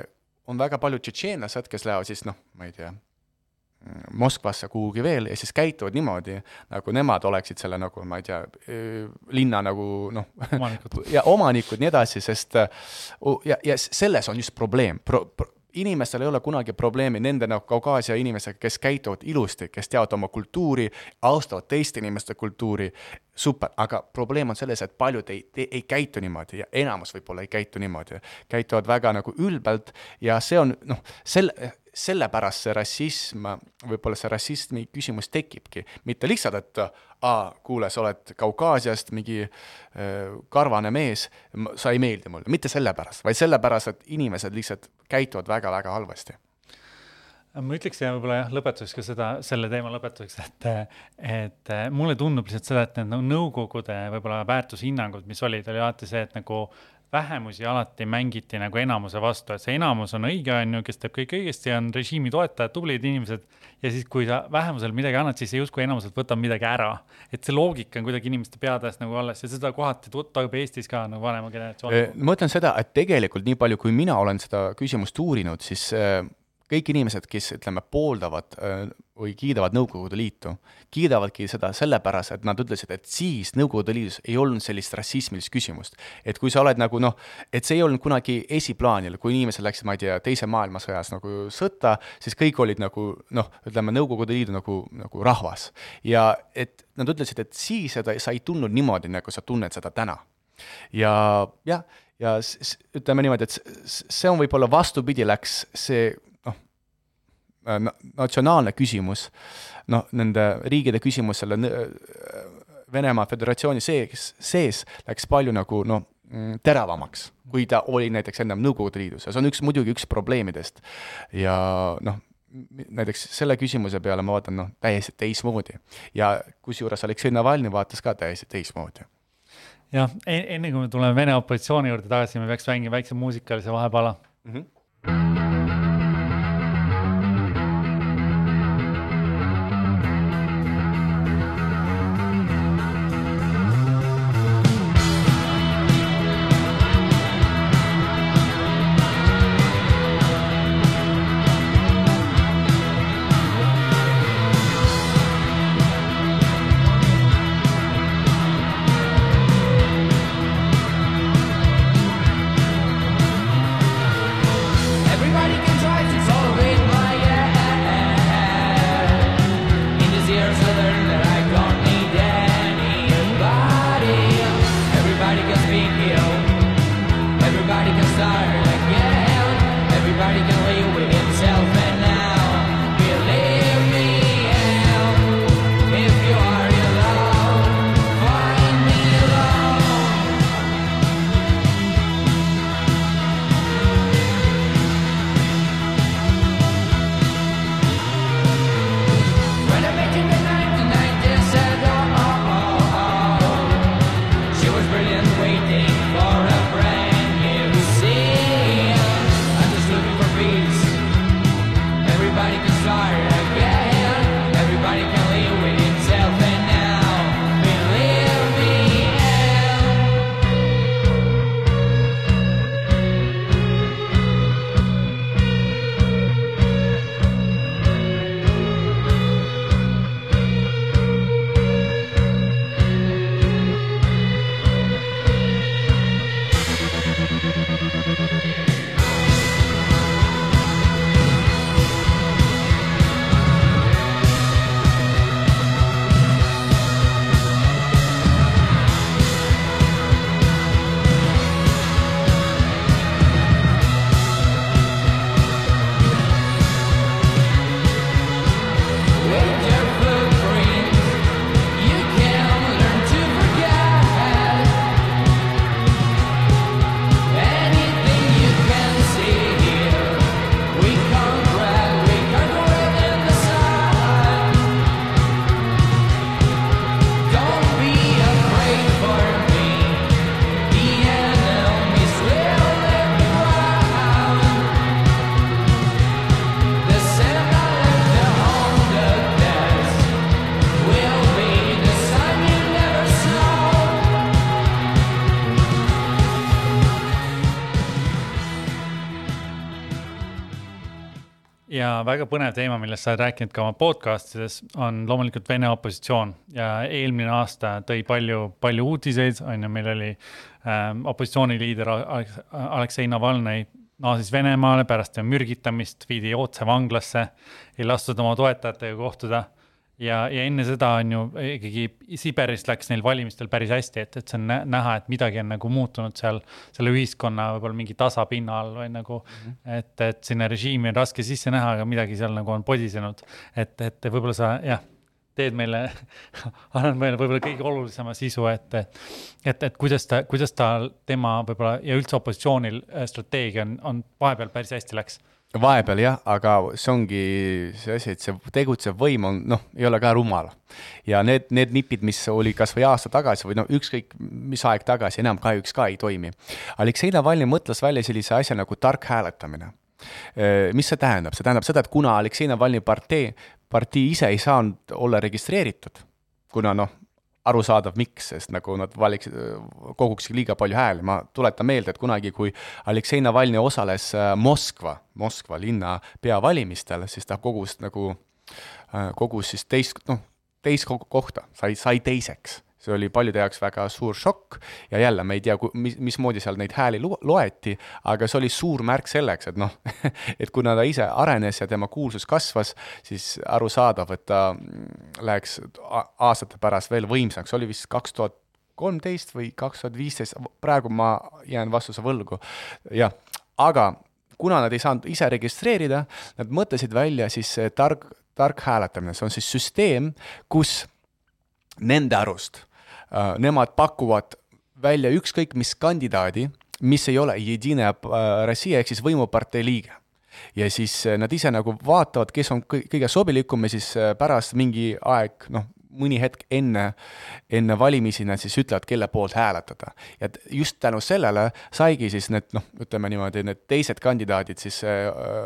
on väga paljud tšetšeenlased, kes lähevad siis noh, ma ei tea, Moskvasse kuhugi veel ja siis käituvad niimoodi, nagu nemad oleksid selle nagu, ma ei tea, linna nagu noh, ja omanikud, nii edasi, sest ja, ja selles on just probleem Pro,. Pro, inimestel ei ole kunagi probleemi nende nagu Kaukaasia inimestega, kes käituvad ilusti, kes teavad oma kultuuri, austavad teiste inimeste kultuuri, super, aga probleem on selles, et paljud ei, ei käitu niimoodi ja enamus võib-olla ei käitu niimoodi, käituvad väga nagu ülbelt ja see on noh, selle, sellepärast see rassism, võib-olla see rassismi küsimus tekibki, mitte lihtsalt, et aa, kuule, sa oled Kaukaasiast mingi äh, karvane mees, sa ei meeldi mulle, mitte sellepärast, vaid sellepärast, et inimesed lihtsalt käituvad väga-väga halvasti. Ma ütleks ja võib-olla jah, lõpetuseks ka seda, selle teema lõpetuseks, et, et mulle tundub lihtsalt seda, et need nagu nõukogude võib-olla väärtushinnangud, mis olid, oli alati see, et nagu vähemusi alati mängiti nagu enamuse vastu, et see enamus on õige, on ju, kes teeb kõik õigesti, on režiimi toetajad, tublid inimesed. ja siis, kui sa vähemusele midagi annad, siis justkui enamuselt võtab midagi ära. et see loogika on kuidagi inimeste peades nagu alles ja seda kohati tajub Eestis ka nagu vanema generatsioon. ma ütlen seda, et tegelikult nii palju, kui mina olen seda küsimust uurinud, siis kõik inimesed, kes ütleme, pooldavad või kiidavad Nõukogude Liitu, kiidavadki seda sellepärast, et nad ütlesid, et siis Nõukogude Liidus ei olnud sellist rassismilist küsimust. et kui sa oled nagu noh, et see ei olnud kunagi esiplaanil, kui inimesed läksid, ma ei tea, Teise maailmasõjas nagu sõtta, siis kõik olid nagu noh, ütleme Nõukogude Liidu nagu, nagu rahvas. ja et nad ütlesid, et siis seda, sa ei tundnud niimoodi, nagu sa tunned seda täna. ja jah, ja ütleme niimoodi, et see on võib-olla vastupidi, läks see natsionaalne küsimus, noh, nende riikide küsimus selle Venemaa Föderatsiooni sees, sees läks palju nagu noh, mm, teravamaks, kui ta oli näiteks ennem Nõukogude Liidus ja see on üks, muidugi üks probleemidest. ja noh, näiteks selle küsimuse peale ma vaatan noh, täiesti teistmoodi. ja kusjuures Aleksei Navalnõi vaatas ka täiesti teistmoodi jah, enne kui me tuleme Vene opositsiooni juurde tagasi, me peaks mängima väikse muusikalise vahepala mm. -hmm. Väga põnev teema, millest sa oled rääkinud ka oma podcast ides, on loomulikult Vene opositsioon. Ja eelmine aasta tõi palju, palju uudiseid, on ju, meil oli ähm, opositsiooniliider Aleksei Navalnõi naasis Venemaale pärast mürgitamist, viidi otse vanglasse, ei lastud oma toetajatega kohtuda ja, ja enne seda on ju ikkagi Siberis läks neil valimistel päris hästi, et, et see on näha, et midagi on nagu muutunud seal selle ühiskonna võib-olla mingi tasapinna all või nagu mm, -hmm. et, et sinna režiimi on raske sisse näha, aga midagi seal nagu on podisenud. et, et võib-olla sa jah, teed meile annad meile võib-olla kõige olulisema sisu, et, et, et kuidas ta, kuidas ta, tema võib-olla ja üldse opositsioonil äh, strateegia on, on vahepeal päris hästi läks vahepeal jah, aga see ongi see asi, et see tegutsev võim on noh, ei ole ka rumal. ja need, need nipid, mis oli kasvõi aasta tagasi või noh, ükskõik mis aeg tagasi, enam kahjuks ka ei toimi. Aleksei Navalnõi mõtles välja sellise asja nagu tark hääletamine. mis see tähendab, see tähendab seda, et kuna Aleksei Navalnõi partei, partii ise ei saanud olla registreeritud, kuna noh, arusaadav, miks, sest nagu nad valiksid, koguksid liiga palju hääli, ma tuletan meelde, et kunagi, kui Aleksei Navalnõi osales äh, Moskva, Moskva linna peavalimistel, siis ta kogus nagu, äh, kogus siis teist, noh, teist kohta, sai, sai teiseks see oli paljude jaoks väga suur šokk. Ja jälle me ei tea, mis, mismoodi seal neid hääli loeti, aga see oli suur märk selleks, et noh et kuna ta ise arenes ja tema kuulsus kasvas, siis arusaadav, et ta läheks aastate pärast veel võimsaks, oli vist kaks tuhat kolmteist või kaks tuhat viisteist, praegu ma jään vastuse võlgu, jah, aga kuna nad ei saanud ise registreerida, nad mõtlesid välja siis tark, tark hääletamine, see on siis süsteem, kus nende arust nemad pakuvad välja ükskõik mis kandidaadi, mis ei ole Jedine äh, Rossija ehk siis võimupartei liige. ja siis äh, nad ise nagu vaatavad, kes on kõige sobilikum ja siis pärast mingi aeg, noh, mõni hetk enne, enne valimisi nad siis ütlevad, kelle poolt hääletada. ja just tänu sellele saigi siis need noh, ütleme niimoodi, need teised kandidaadid siis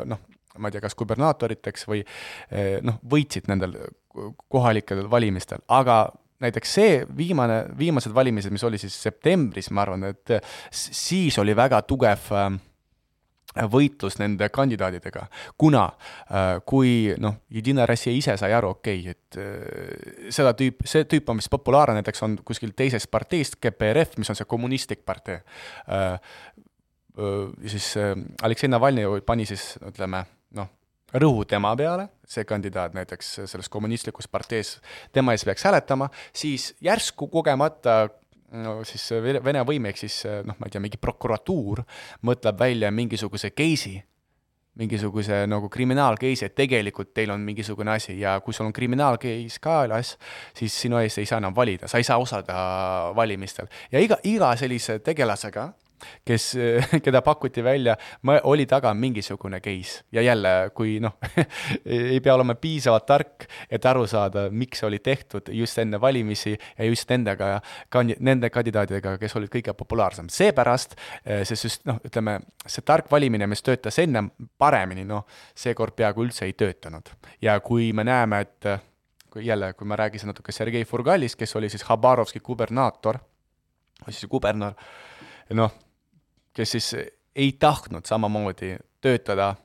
noh, ma ei tea, kas kubernaatoriteks või noh, võitsid nendel kohalikel valimistel, aga näiteks see viimane, viimased valimised, mis oli siis septembris, ma arvan, et siis oli väga tugev äh, võitlus nende kandidaadidega, kuna äh, kui noh, Jedina Rossija ise sai aru, okei okay,, et äh, seda tüüp, see tüüp on vist populaarne, näiteks on kuskil teisest parteist, KPRF, mis on see kommunistlik partei siis Aleksei Navalnõi pani siis ütleme rõhu tema peale, see kandidaat näiteks selles kommunistlikus parteis, tema ees peaks hääletama, siis järsku kogemata no siis Vene võim ehk siis noh, ma ei tea, mingi prokuratuur mõtleb välja mingisuguse case'i, mingisuguse nagu kriminaalcase'i, et tegelikult teil on mingisugune asi ja kui sul on kriminaalcase kaelas, siis sinu eest ei saa enam valida, sa ei saa osaleda valimistel. ja iga, iga sellise tegelasega kes, keda pakuti välja, oli taga mingisugune case ja jälle, kui noh ei pea olema piisavalt tark, et aru saada, miks oli tehtud just enne valimisi ja just nendega, nende kandidaatidega, kes olid kõige populaarsemad. seepärast eh, see süst-, noh, ütleme, see tark valimine, mis töötas ennem paremini, noh, seekord peaaegu üldse ei töötanud. ja kui me näeme, et kui jälle, kui ma rääkisin natuke Sergei Furgalist, kes oli siis Habarovski kubernaator, siis kubernor, noh, kes siis ei tahtnud samamoodi töötada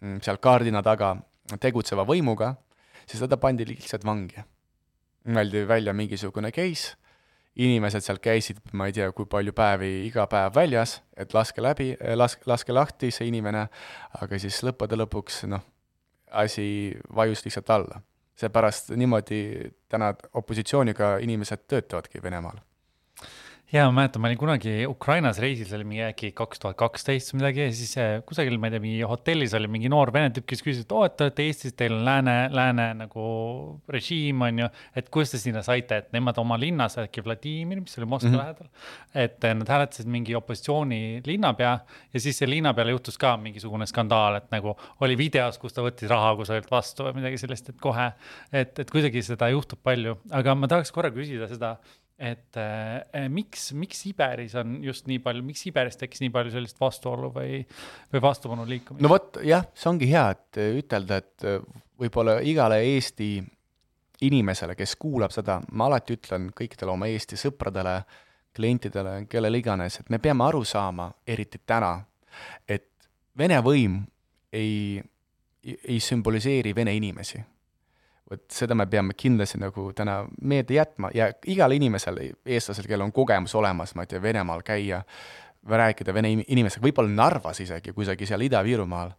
mm, seal kaardina taga tegutseva võimuga, siis teda pandi lihtsalt vangi. mõeldi välja mingisugune case, inimesed seal käisid, ma ei tea, kui palju päevi iga päev väljas, et laske läbi, laske, laske lahti see inimene, aga siis lõppude lõpuks noh, asi vajus lihtsalt alla. seepärast niimoodi täna opositsiooniga inimesed töötavadki Venemaal ja ma mäletan, ma olin kunagi Ukrainas reisil, see oli mingi äkki kaks tuhat kaksteist või midagi ja siis äh, kusagil, ma ei tea, mingi hotellis oli mingi noor vene tüüp, kes küsis, et oo, et te olete Eestis, teil on lääne, lääne nagu režiim on ju, et kuidas te sinna saite, et nemad oma linnas, äkki Vladimir, mis oli Moskva mm -hmm. lähedal, et äh, nad hääletasid mingi opositsiooni linnapea ja siis see linnapeale juhtus ka mingisugune skandaal, et nagu oli videos, kus ta võttis raha kusagilt vastu või midagi sellist, et kohe, et, et kuidagi seda juhtub palju, aga ma tahaks korra küsida seda et äh, miks, miks Siberis on just nii palju, miks Siberis tekkis nii palju sellist vastuolu või, või vastupanu liikumist? no vot jah, see ongi hea, et äh, ütelda, et võib-olla igale Eesti inimesele, kes kuulab seda, ma alati ütlen kõikidele oma Eesti sõpradele, klientidele, kellele iganes, et me peame aru saama, eriti täna, et Vene võim ei, ei sümboliseeri vene inimesi vot seda me peame kindlasti nagu täna meelde jätma ja igal inimesel, eestlasel, kellel on kogemus olemas, ma ei tea, Venemaal käia, rääkida vene inimestega, võib-olla Narvas isegi, kusagil seal Ida-Virumaal,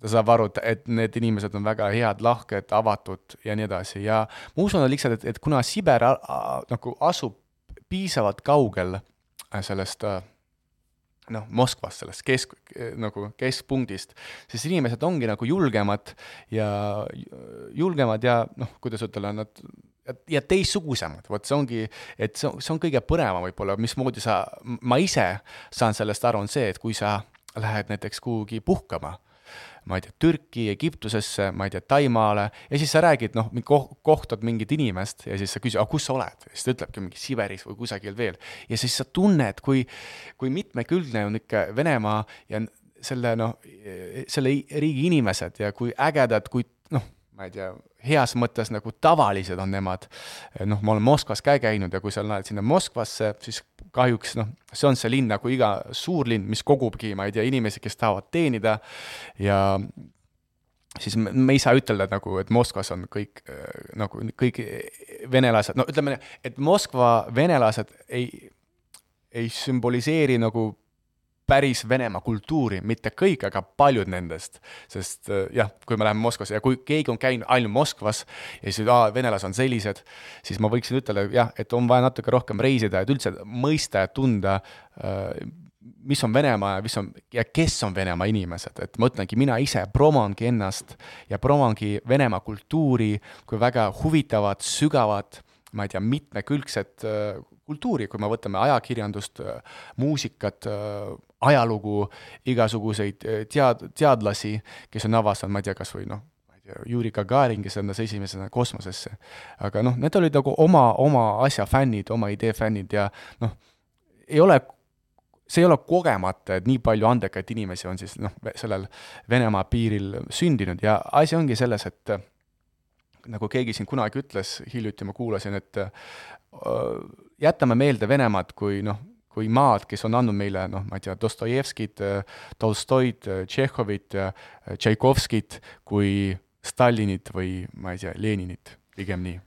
ta saab aru, et need inimesed on väga head, lahked, avatud ja nii edasi. Ja ma usun lihtsalt, et, et kuna Siber nagu asub piisavalt kaugel sellest äh, noh, Moskvast, sellest kesk, nagu keskpunktist, siis inimesed ongi nagu julgemad ja julgemad ja noh, kuidas ütelda, nad ja teistsugusemad, vot see ongi, et see on, see on kõige põnevam võib-olla, mismoodi sa, ma ise saan sellest aru, on see, et kui sa lähed näiteks kuhugi puhkama ma ei tea, Türki, Egiptusesse, ma ei tea, Taimaale ja siis sa räägid, noh, kohtad mingit inimest ja siis sa küsid, aga kus sa oled? ja siis ta ütlebki mingi Siberis või kusagil veel. ja siis sa tunned, kui, kui mitmekülgne on ikka Venemaa ja selle noh, selle riigi inimesed ja kui ägedad, kui noh, ma ei tea, heas mõttes nagu tavalised on nemad. noh, ma olen Moskvas ka käinud ja kui sa lähed sinna Moskvasse, siis kahjuks noh, see on see linn nagu iga suurlinn, mis kogubki, ma ei tea, inimesi, kes tahavad teenida. Ja siis me, me ei saa ütelda nagu, et Moskvas on kõik nagu kõik venelased, no ütleme, et Moskva venelased ei, ei sümboliseeri nagu päris Venemaa kultuuri, mitte kõik, aga paljud nendest. sest äh, jah, kui me läheme Moskvasse ja kui keegi on käinud ainult Moskvas ja siis, aa, venelased on sellised, siis ma võiksin ütelda jah, et on vaja natuke rohkem reisida, et üldse mõista ja tunda äh, mis on Venemaa ja mis on ja kes on Venemaa inimesed, et ma ütlengi, mina ise promongi ennast ja promongi Venemaa kultuuri kui väga huvitavat, sügavat, ma ei tea, mitmekülgset äh, kultuuri, kui me võtame ajakirjandust, muusikat, ajalugu, igasuguseid eh, tead-, teadlasi, kes on avastanud, ma ei tea, kas või noh, Juri Gagarin, kes lendas esimesena kosmosesse. aga noh, need olid nagu oma, oma asja fännid, oma idee fännid ja noh, ei ole see ei ole kogemata, et nii palju andekaid inimesi on siis noh, sellel Venemaa piiril sündinud ja asi ongi selles, et nagu keegi siin kunagi ütles, hiljuti ma kuulasin, et jätame meelde Venemaad kui noh, kui maad, kes on andnud meile noh, ma ei tea, Dostojevskit, Tolstoid, Tšehhovit, Tšaikovskit kui Stalinit või ma ei tea, Leninit, pigem nii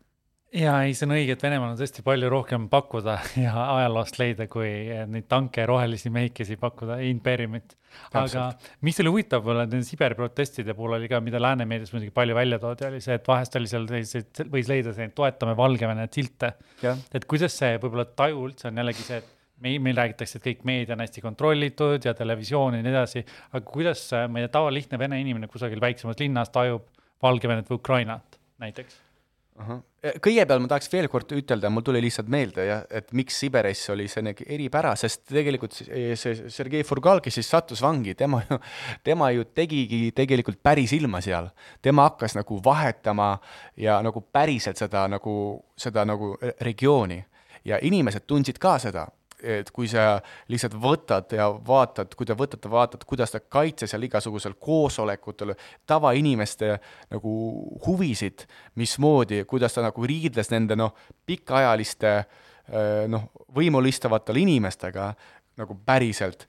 ja ei, see on õige, et Venemaal on tõesti palju rohkem pakkuda ja ajaloost leida, kui neid tanke ja rohelisi mehikesi pakkuda, impeeriumit. aga mis oli huvitav nende Siberi protestide puhul oli ka, mida lääne meedias muidugi palju välja toodi, oli see, et vahest oli seal selliseid, võis leida selliseid toetame Valgevene silte. et kuidas see võib-olla taju üldse on jällegi see, et meil, meil räägitakse, et kõik meedia on hästi kontrollitud ja televisioon ja nii edasi, aga kuidas, ma ei tea, tavalihtne vene inimene kusagil väiksemas linnas tajub Valgevenet või Ukrainat näiteks? kõigepealt ma tahaks veel kord ütelda, mul tuli lihtsalt meelde jah, et miks Siberis oli see nagu eripära, sest tegelikult see Sergei Furgal, kes siis sattus vangi, tema ju, tema ju tegigi tegelikult päris ilma seal. tema hakkas nagu vahetama ja nagu päriselt seda nagu, seda nagu regiooni ja inimesed tundsid ka seda et kui sa lihtsalt võtad ja vaatad, kui te võtate, vaatate, kuidas ta kaitses seal igasugusel koosolekutel tavainimeste nagu huvisid, mismoodi, kuidas ta nagu riidles nende noh, pikaajaliste noh, võimul istuvatele inimestega nagu päriselt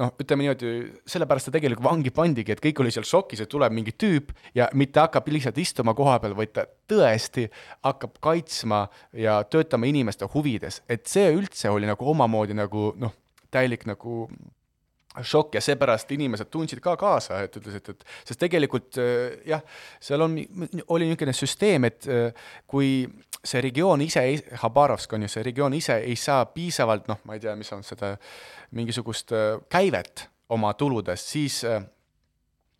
noh, ütleme niimoodi, sellepärast ta tegelikult vangi pandigi, et kõik oli seal šokis, et tuleb mingi tüüp ja mitte hakkab lihtsalt istuma koha peal, vaid ta tõesti hakkab kaitsma ja töötama inimeste huvides, et see üldse oli nagu omamoodi nagu noh, täielik nagu šokk ja seepärast inimesed tundsid ka kaasa, et ütlesid, et sest tegelikult jah, seal on, oli niisugune süsteem, et kui see regioon ise, Habarovsk on ju, see regioon ise ei saa piisavalt, noh, ma ei tea, mis on seda, mingisugust äh, käivet oma tuludest, siis äh,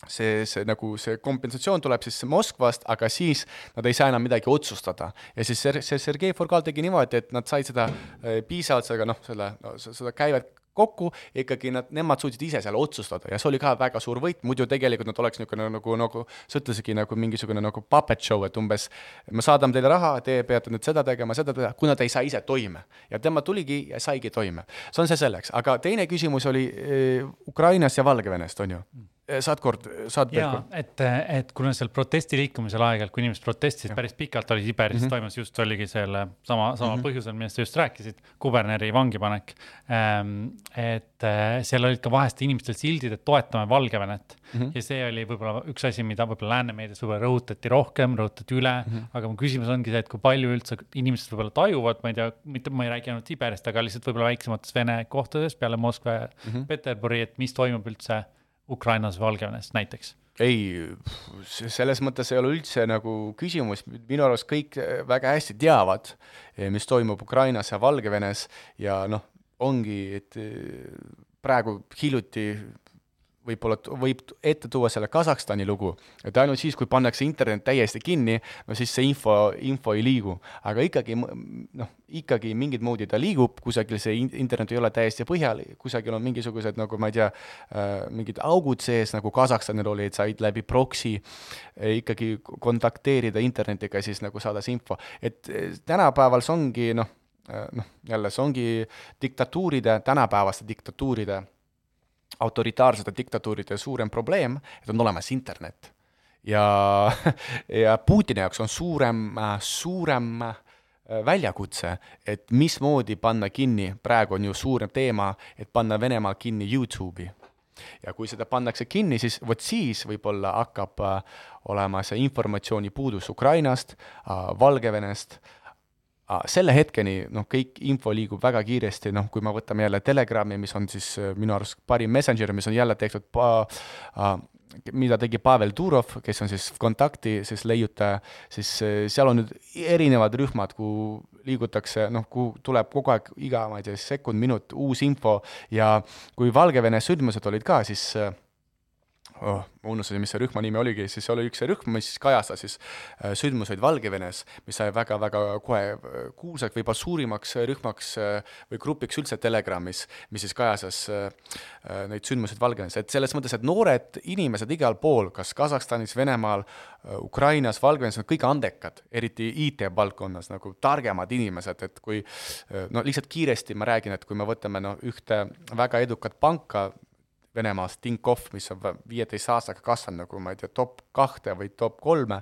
see, see nagu see kompensatsioon tuleb siis Moskvast, aga siis nad ei saa enam midagi otsustada. ja siis see, see Sergei Forgal tegi niimoodi, et nad said seda äh, piisavalt, seda noh, selle no,, seda käivet kokku, ikkagi nad, nemad suutsid ise seal otsustada ja see oli ka väga suur võit, muidu tegelikult nad oleks niisugune nagu, nagu sa ütlesidki, nagu mingisugune nagu puppet show, et umbes me saadame teile raha, te peate nüüd seda tegema, seda tegema, kuna ta ei saa ise toime. ja tema tuligi ja saigi toime. see on see selleks, aga teine küsimus oli äh, Ukrainast ja Valgevenest, on ju mm Eh, saad kord, saad veel kord? et, et kuna seal protestiliikumisel aeg-ajalt, kui inimesed protestisid päris pikalt, oli Siberis mm -hmm. toimus just, oligi selle sama, samal mm -hmm. põhjusel, millest sa just rääkisid, kuberneri vangipanek ähm,. et seal olid ka vahest inimestel sildid, et toetame Valgevenet mm. -hmm. ja see oli võib-olla üks asi, mida võib-olla lääne meedias võib-olla rõhutati rohkem, rõhutati üle mm, -hmm. aga mu küsimus ongi see, et kui palju üldse inimesed võib-olla tajuvad, ma ei tea, mitte, ma ei räägi ainult Siberist, aga lihtsalt võib-olla väiksemates Vene kohtades peale Moskva ja mm -hmm. Peterburi, et mis toimub üldse Ukrainas Valgevenes näiteks? ei, selles mõttes ei ole üldse nagu küsimus, minu arust kõik väga hästi teavad, mis toimub Ukrainas ja Valgevenes ja noh, ongi, et praegu hiljuti võib-olla võib ette tuua selle Kasahstani lugu, et ainult siis, kui pannakse internet täiesti kinni, no siis see info, info ei liigu. aga ikkagi noh, ikkagi mingit moodi ta liigub, kusagil see internet ei ole täiesti põhjal, kusagil on mingisugused nagu ma ei tea äh,, mingid augud sees, nagu Kasahstanil oli, et said läbi proksi äh, ikkagi kontakteerida internetiga, siis nagu saada see info, et äh, tänapäeval see ongi noh, äh, noh, jälle see ongi diktatuuride, tänapäevaste diktatuuride autoritaarsete diktatuuride suurem probleem, et on olemas internet. ja, ja Putini jaoks on suurem, suurem väljakutse, et mismoodi panna kinni, praegu on ju suurem teema, et panna Venemaa kinni Youtube'i ja kui seda pannakse kinni, siis vot siis võib-olla hakkab äh, olema see informatsioonipuudus Ukrainast äh,, Valgevenest äh,, selle hetkeni noh, kõik info liigub väga kiiresti, noh, kui me võtame jälle Telegrami, mis on siis äh, minu arust parim messenger, mis on jälle tehtud pa, äh, mida tegi Pavel Durov, kes on siis kontakti siis leiutaja, siis eh, seal on nüüd erinevad rühmad, kuhu liigutakse, noh, kuhu tuleb kogu aeg iga, ma ei tea, sekund, minut uus info ja kui Valgevene sündmused olid ka, siis äh, oh, ma unustasin, mis see rühma nimi oligi, siis oli üks rühm, mis kajastas siis äh, sündmuseid Valgevenes, mis sai väga-väga kohe äh, kuulsaks, võib-olla suurimaks rühmaks äh, või grupiks üldse Telegramis, mis siis kajastas neid sündmuseid Valgevenes, et selles mõttes, et noored inimesed igal pool, kas Kasahstanis, Venemaal, Ukrainas, Valgevenes, on kõik andekad, eriti IT-valdkonnas nagu targemad inimesed, et kui no lihtsalt kiiresti ma räägin, et kui me võtame no ühte väga edukat panka, Venemaast, Tinkoff, mis on viieteist aastaga kasvanud nagu ma ei tea, top kahte või top kolme,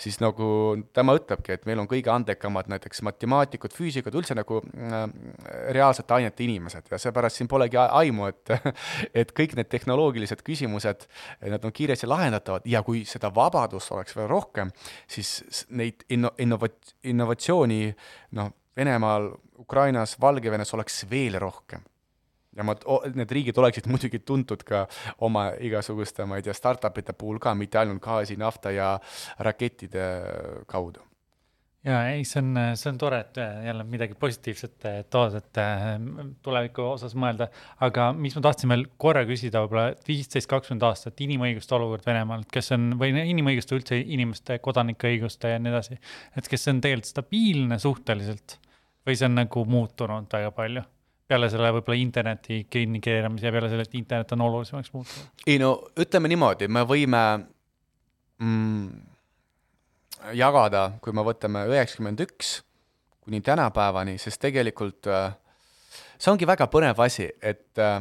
siis nagu tema ütlebki, et meil on kõige andekamad näiteks matemaatikud, füüsikud, üldse nagu äh, reaalsete ainete inimesed. Ja seepärast siin polegi aimu, et et kõik need tehnoloogilised küsimused, nad on kiiresti lahendatavad. Ja kui seda vabadust oleks veel rohkem, siis neid inno-, innovat-, innovatsiooni noh, Venemaal, Ukrainas, Valgevenes oleks veel rohkem ja ma, need riigid oleksid muidugi tuntud ka oma igasuguste, ma ei tea, startup'ide puhul ka, mitte ainult gaasi, nafta ja rakettide kaudu ja ei, see on, see on tore, et jälle midagi positiivset tood, et tuleviku osas mõelda, aga mis ma tahtsin veel korra küsida, võib-olla viisteist, kakskümmend aastat inimõiguste olukord Venemaal, et kes on, või inimõiguste üldse inimeste kodanikeõiguste ja nii edasi, et kas see on tegelikult stabiilne suhteliselt või see on nagu muutunud väga palju? Peale selle võib-olla interneti kinnikeeramise ja peale selle, et internet on olulisemaks muutunud? ei no ütleme niimoodi, me võime mm, jagada, kui me võtame üheksakümmend üks kuni tänapäevani, sest tegelikult äh, see ongi väga põnev asi, et äh,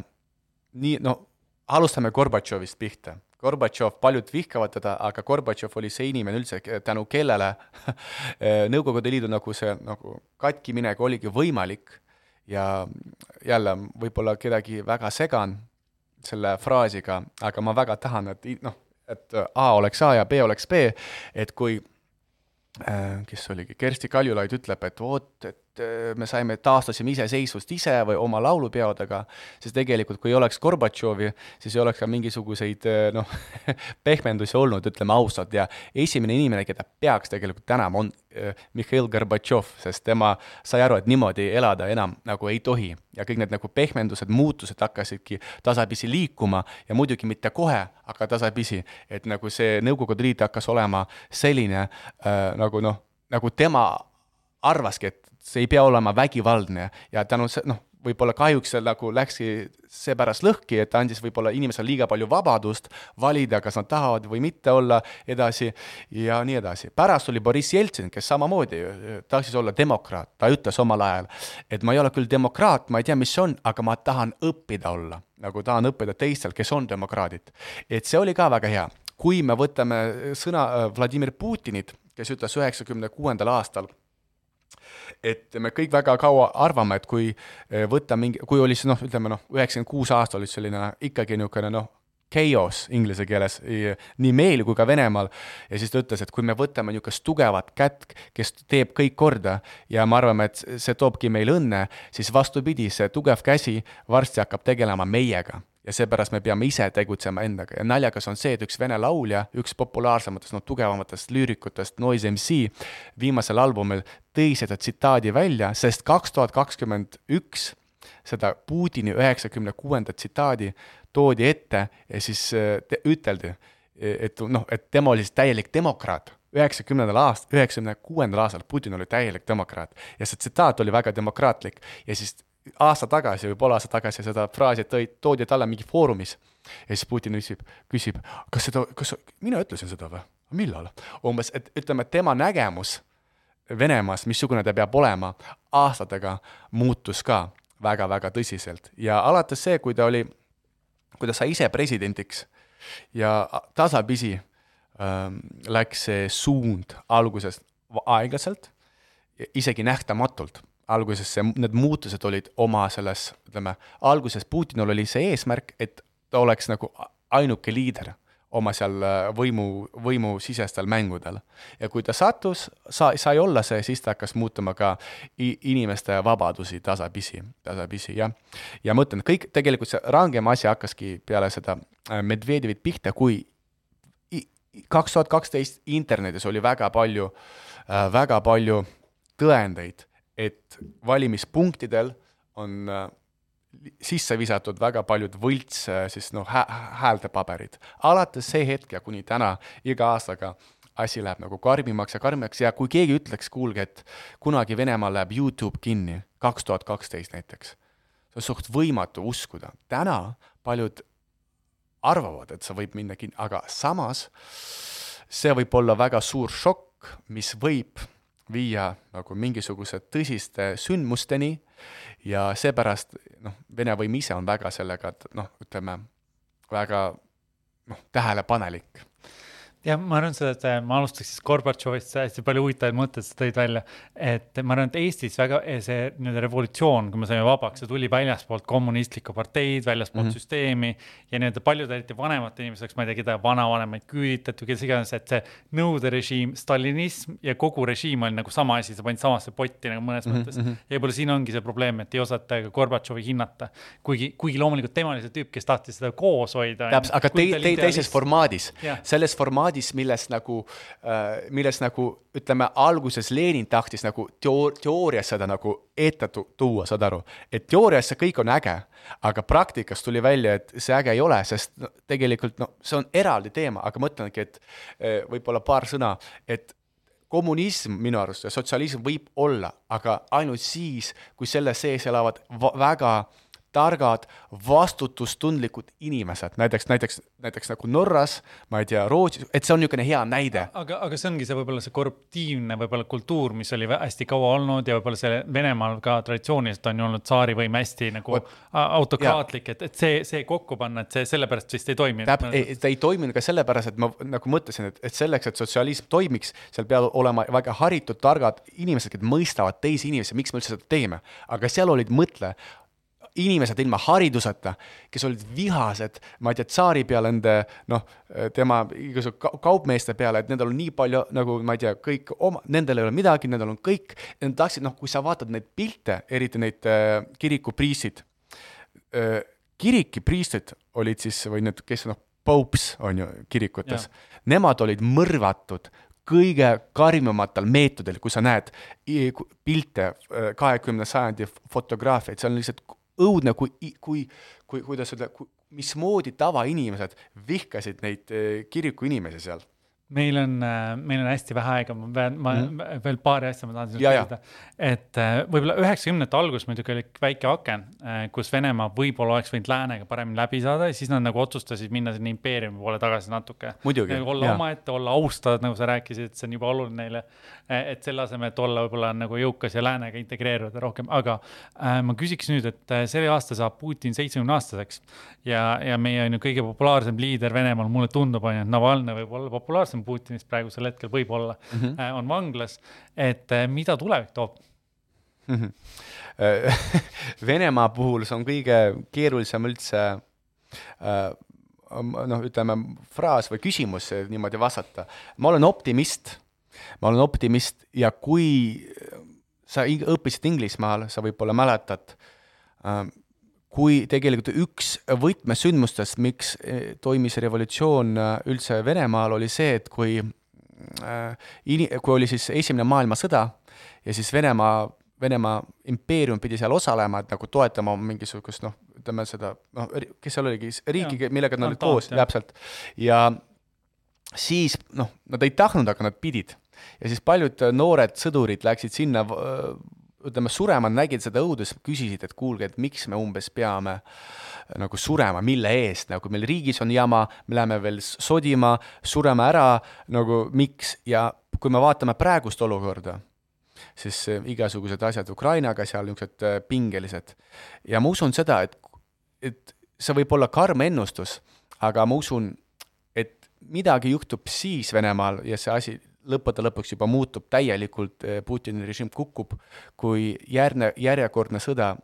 nii, no alustame Gorbatšovist pihta. Gorbatšov, paljud vihkavad teda, aga Gorbatšov oli see inimene üldse, tänu kellele Nõukogude Liidu nagu see nagu katkiminek oligi võimalik ja jälle võib-olla kedagi väga segan selle fraasiga, aga ma väga tahan, et noh, et A oleks A ja B oleks B, et kui äh, kes oligi, Kersti Kaljulaid ütleb, et vot, et Äh, me saime, taastasime iseseisvust ise või oma laulupeodega, siis tegelikult kui ei oleks Gorbatšovi, siis ei oleks ka mingisuguseid äh, noh pehmendusi olnud, ütleme ausalt, ja esimene inimene, keda peaks tegelikult tänama, on äh, Mihhail Gorbatšov, sest tema sai aru, et niimoodi elada enam nagu ei tohi. ja kõik need nagu pehmendused, muutused hakkasidki tasapisi liikuma ja muidugi mitte kohe, aga tasapisi, et nagu see Nõukogude Liit hakkas olema selline äh, nagu noh, nagu tema arvaski, et see ei pea olema vägivaldne ja tänu see, noh, võib-olla kahjuks see nagu läkski seepärast lõhki, et andis võib-olla inimesele liiga palju vabadust valida, kas nad tahavad või mitte olla edasi ja nii edasi. pärast oli Boriss Jeltsin, kes samamoodi tahtis olla demokraat, ta ütles omal ajal, et ma ei ole küll demokraat, ma ei tea, mis see on, aga ma tahan õppida olla, nagu tahan õppida teistelt, kes on demokraadid. et see oli ka väga hea. kui me võtame sõna äh, Vladimir Putinit, kes ütles üheksakümne kuuendal aastal et me kõik väga kaua arvame, et kui eh, võtta mingi, kui oli see noh, ütleme noh, üheksakümmend kuus aasta oli selline ikkagi niisugune noh, chaos inglise keeles nii meil kui ka Venemaal. Ja siis ta ütles, et kui me võtame niisugust tugevat kätt, kes teeb kõik korda ja me arvame, et see toobki meile õnne, siis vastupidi, see tugev käsi varsti hakkab tegelema meiega ja seepärast me peame ise tegutsema endaga. Ja naljakas on see, et üks vene laulja, üks populaarsematest, no tugevamatest lüürikutest, Noise MC, viimasel albumil tõi seda tsitaadi välja, sest kaks tuhat kakskümmend üks seda Putini üheksakümne kuuenda tsitaadi toodi ette ja siis te, üteldi, et noh, et tema oli siis täielik demokraat. üheksakümnendal aast-, üheksakümne kuuendal aastal Putin oli täielik demokraat. Ja see tsitaat oli väga demokraatlik. Ja siis aasta tagasi või pool aastat tagasi seda fraasi tõi, toodi talle mingi foorumis ja siis Putin küsib, küsib, kas seda, kas mina ütlesin seda või? millal? umbes, et ütleme, tema nägemus Venemaast, missugune ta peab olema, aastatega muutus ka väga-väga tõsiselt ja alates see, kui ta oli, kui ta sai ise presidendiks ja tasapisi ähm, läks see suund alguses aeglaselt, isegi nähtamatult. Alguses see, need muutused olid oma selles, ütleme, alguses Putinil oli see eesmärk, et ta oleks nagu ainuke liider oma seal äh, võimu, võimusisestel mängudel. ja kui ta sattus, sa, sai olla see, siis ta hakkas muutuma ka inimeste vabadusi tasapisi, tasapisi, jah. ja ma ütlen, kõik, tegelikult see rangem asi hakkaski peale seda äh, Medvedjevit pihta, kui kaks tuhat kaksteist internetis oli väga palju äh,, väga palju tõendeid, et valimispunktidel on äh, sisse visatud väga paljud võlts siis noh hä, häältepaberid. alates see hetk ja kuni täna iga aastaga asi läheb nagu karmimaks ja karmimaks ja kui keegi ütleks, kuulge, et kunagi Venemaal läheb Youtube kinni, kaks tuhat kaksteist näiteks, see on suht võimatu uskuda. täna paljud arvavad, et see võib minna kinni, aga samas see võib olla väga suur šokk, mis võib viia nagu mingisuguse tõsiste sündmusteni ja seepärast noh, Vene võim ise on väga sellega, et noh, ütleme väga noh, tähelepanelik jah, ma arvan seda, et äh, ma alustaks siis Gorbatšovist, hästi palju huvitavaid mõtteid sa tõid välja. et ma arvan, et Eestis väga see nii-öelda revolutsioon, kui me saime vabaks, see tuli väljaspoolt kommunistlikku parteid, väljaspoolt mm -hmm. süsteemi. ja nii-öelda paljud eriti vanemate inimeste jaoks, ma ei tea, keda vanavanemaid küüditati kes iganes, et see Nõukogude režiim, stalinism ja kogu režiim oli nagu sama asi, sa panid samasse potti nagu mõnes mm -hmm. mõttes. ja võib-olla siin ongi see probleem, et ei osata ka Gorbatšovi hinnata. kuigi, kuigi loomulikult tema oli see tüüp, kes tahtis seda koos hoida. täpselt, aga te, te, teises formaadis, selles formaadis formaadis, milles nagu äh,, milles nagu ütleme, alguses Lenin tahtis nagu teoor-, teoorias seda nagu ette tuua, saad aru, et teoorias see kõik on äge, aga praktikas tuli välja, et see äge ei ole, sest no, tegelikult noh, see on eraldi teema, aga ma ütlengi, et äh, võib-olla paar sõna, et kommunism minu arust ja sotsialism võib olla, aga ainult siis, kui selle sees elavad väga targad, vastutustundlikud inimesed, näiteks, näiteks, näiteks nagu Norras, ma ei tea, Rootsis, et see on niisugune hea näide. aga, aga see ongi see võib-olla see korruptiivne võib-olla kultuur, mis oli hästi kaua olnud ja võib-olla see Venemaal ka traditsiooniliselt on ju olnud tsaarivõim hästi nagu Võt, autokraatlik, et, et see, see kokku panna, et see sellepärast vist ei toimi. täp-, ta ei toiminud ka sellepärast, et ma nagu mõtlesin, et, et selleks, et sotsialism toimiks, seal peavad olema väga haritud, targad inimesed, kes mõistavad teisi inimesi, miks me üldse seda teeme. aga seal olid, mõtle, inimesed ilma hariduseta, kes olid vihased, ma ei tea, tsaari peale, nende noh, tema igasugu kaupmeeste peale, et nendel on nii palju nagu ma ei tea, kõik oma, nendel ei ole midagi, nendel on kõik, nad tahtsid, noh, kui sa vaatad neid pilte, eriti neid äh, kirikupriistid äh,, kirikupriistrid olid siis, või need, kes noh, popes on ju kirikutes, nemad olid mõrvatud kõige karmimatel meetodil, kui sa näed pilte äh, kahekümne sajandi fotograafiaid, see on lihtsalt õudne, kui, kui, kui, kuidas öelda, mismoodi tavainimesed vihkasid neid eh, kiriku inimesi seal meil on, äh, meil on hästi vähe aega, ma pean, ma mm -hmm. veel paari asja ma tahan sinult küsida. et äh, võib-olla üheksakümnendate algus muidugi oli väike aken, äh, kus Venemaa võib-olla oleks võinud läänega paremini läbi saada ja siis nad nagu otsustasid minna sinna impeeriumi poole tagasi natuke. Nagu olla omaette, olla austatud, nagu sa rääkisid, et see on juba oluline neile. et selle asemel, et olla võib-olla nagu jõukas ja läänega integreeruda rohkem, aga äh, ma küsiks nüüd, et see aasta saab Putin seitsmekümne aastaseks ja, ja meie on ju kõige populaarsem liider Venemaal, mulle tundub, on ju, et Navalnõi võib olla populaarsem Vladimir Putinist praegusel hetkel võib-olla mm, -hmm. on vanglas, et äh, mida tulevik toob mm? -hmm. Venemaa puhul see on kõige keerulisem üldse noh, ütleme fraas või küsimus niimoodi vastata. ma olen optimist, ma olen optimist ja kui sa õppisid Inglismaal, sa võib-olla mäletad kui tegelikult üks võtmesündmustest, miks eh, toimis revolutsioon äh, üldse Venemaal, oli see, et kui äh, ini-, kui oli siis Esimene maailmasõda ja siis Venemaa, Venemaa impeerium pidi seal osalema, et nagu toetama mingisugust noh, ütleme seda, noh, kes seal oligi, riiki, millega nad olid koos, täpselt. ja siis noh, nad ei tahtnud, aga nad pidid. ja siis paljud noored sõdurid läksid sinna ütleme, surema nägid seda õudust, küsisid, et kuulge, et miks me umbes peame äh, nagu surema, mille eest, nagu meil riigis on jama, me läheme veel sodima, sureme ära, nagu miks ja kui me vaatame praegust olukorda, siis äh, igasugused asjad Ukrainaga seal niisugused äh, pingelised. ja ma usun seda, et, et see võib olla karm ennustus, aga ma usun, et midagi juhtub siis Venemaal ja see asi lõppude lõpuks juba muutub täielikult, Putini režiim kukub, kui järgne, järjekordne sõda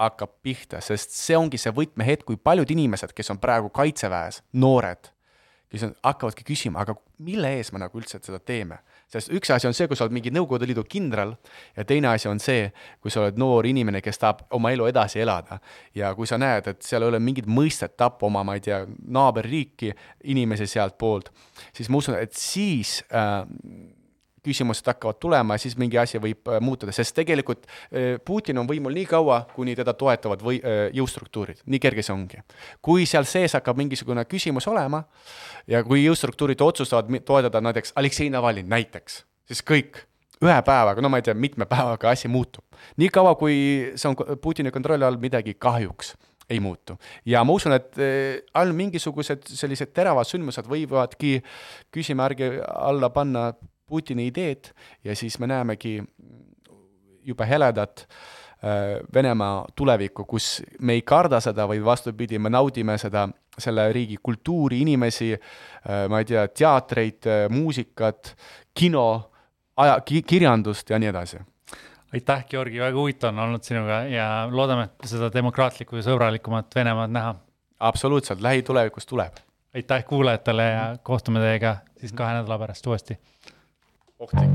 hakkab pihta, sest see ongi see võtmehetk, kui paljud inimesed, kes on praegu kaitseväes, noored, kes on, hakkavadki küsima, aga mille ees me nagu üldse seda teeme. Sest üks asi on see, kui sa oled mingi Nõukogude Liidu kindral ja teine asi on see, kui sa oled noor inimene, kes tahab oma elu edasi elada. ja kui sa näed, et seal ei ole mingit mõistet tappa oma, ma ei tea, naaberriiki, inimesi sealtpoolt, siis ma usun, et siis äh, küsimused hakkavad tulema ja siis mingi asi võib äh, muutuda, sest tegelikult äh, Putin on võimul nii kaua, kuni teda toetavad või äh, jõustruktuurid, nii kerge see ongi. kui seal sees hakkab mingisugune küsimus olema ja kui jõustruktuurid otsustavad toetada näiteks Aleksei Navalnõi näiteks, siis kõik ühe päevaga, no ma ei tea, mitme päevaga asi muutub. nii kaua, kui see on Putini kontrolli all, midagi kahjuks ei muutu. ja ma usun, et ainult mingisugused sellised teravad sündmused võivadki küsimärgi alla panna Putini ideed ja siis me näemegi jube heledat äh, Venemaa tulevikku, kus me ei karda seda, vaid vastupidi, me naudime seda, selle riigi kultuuri, inimesi, äh, ma ei tea, teatreid, äh, muusikat, kino, aja, kirjandust ja nii edasi aitäh, Georgi, väga huvitav on olnud sinuga ja loodame, et seda demokraatlikku ja sõbralikumat Venemaad näha. absoluutselt, lähitulevikus tuleb. aitäh kuulajatele ja kohtume teiega siis kahe nädala pärast uuesti Orktik.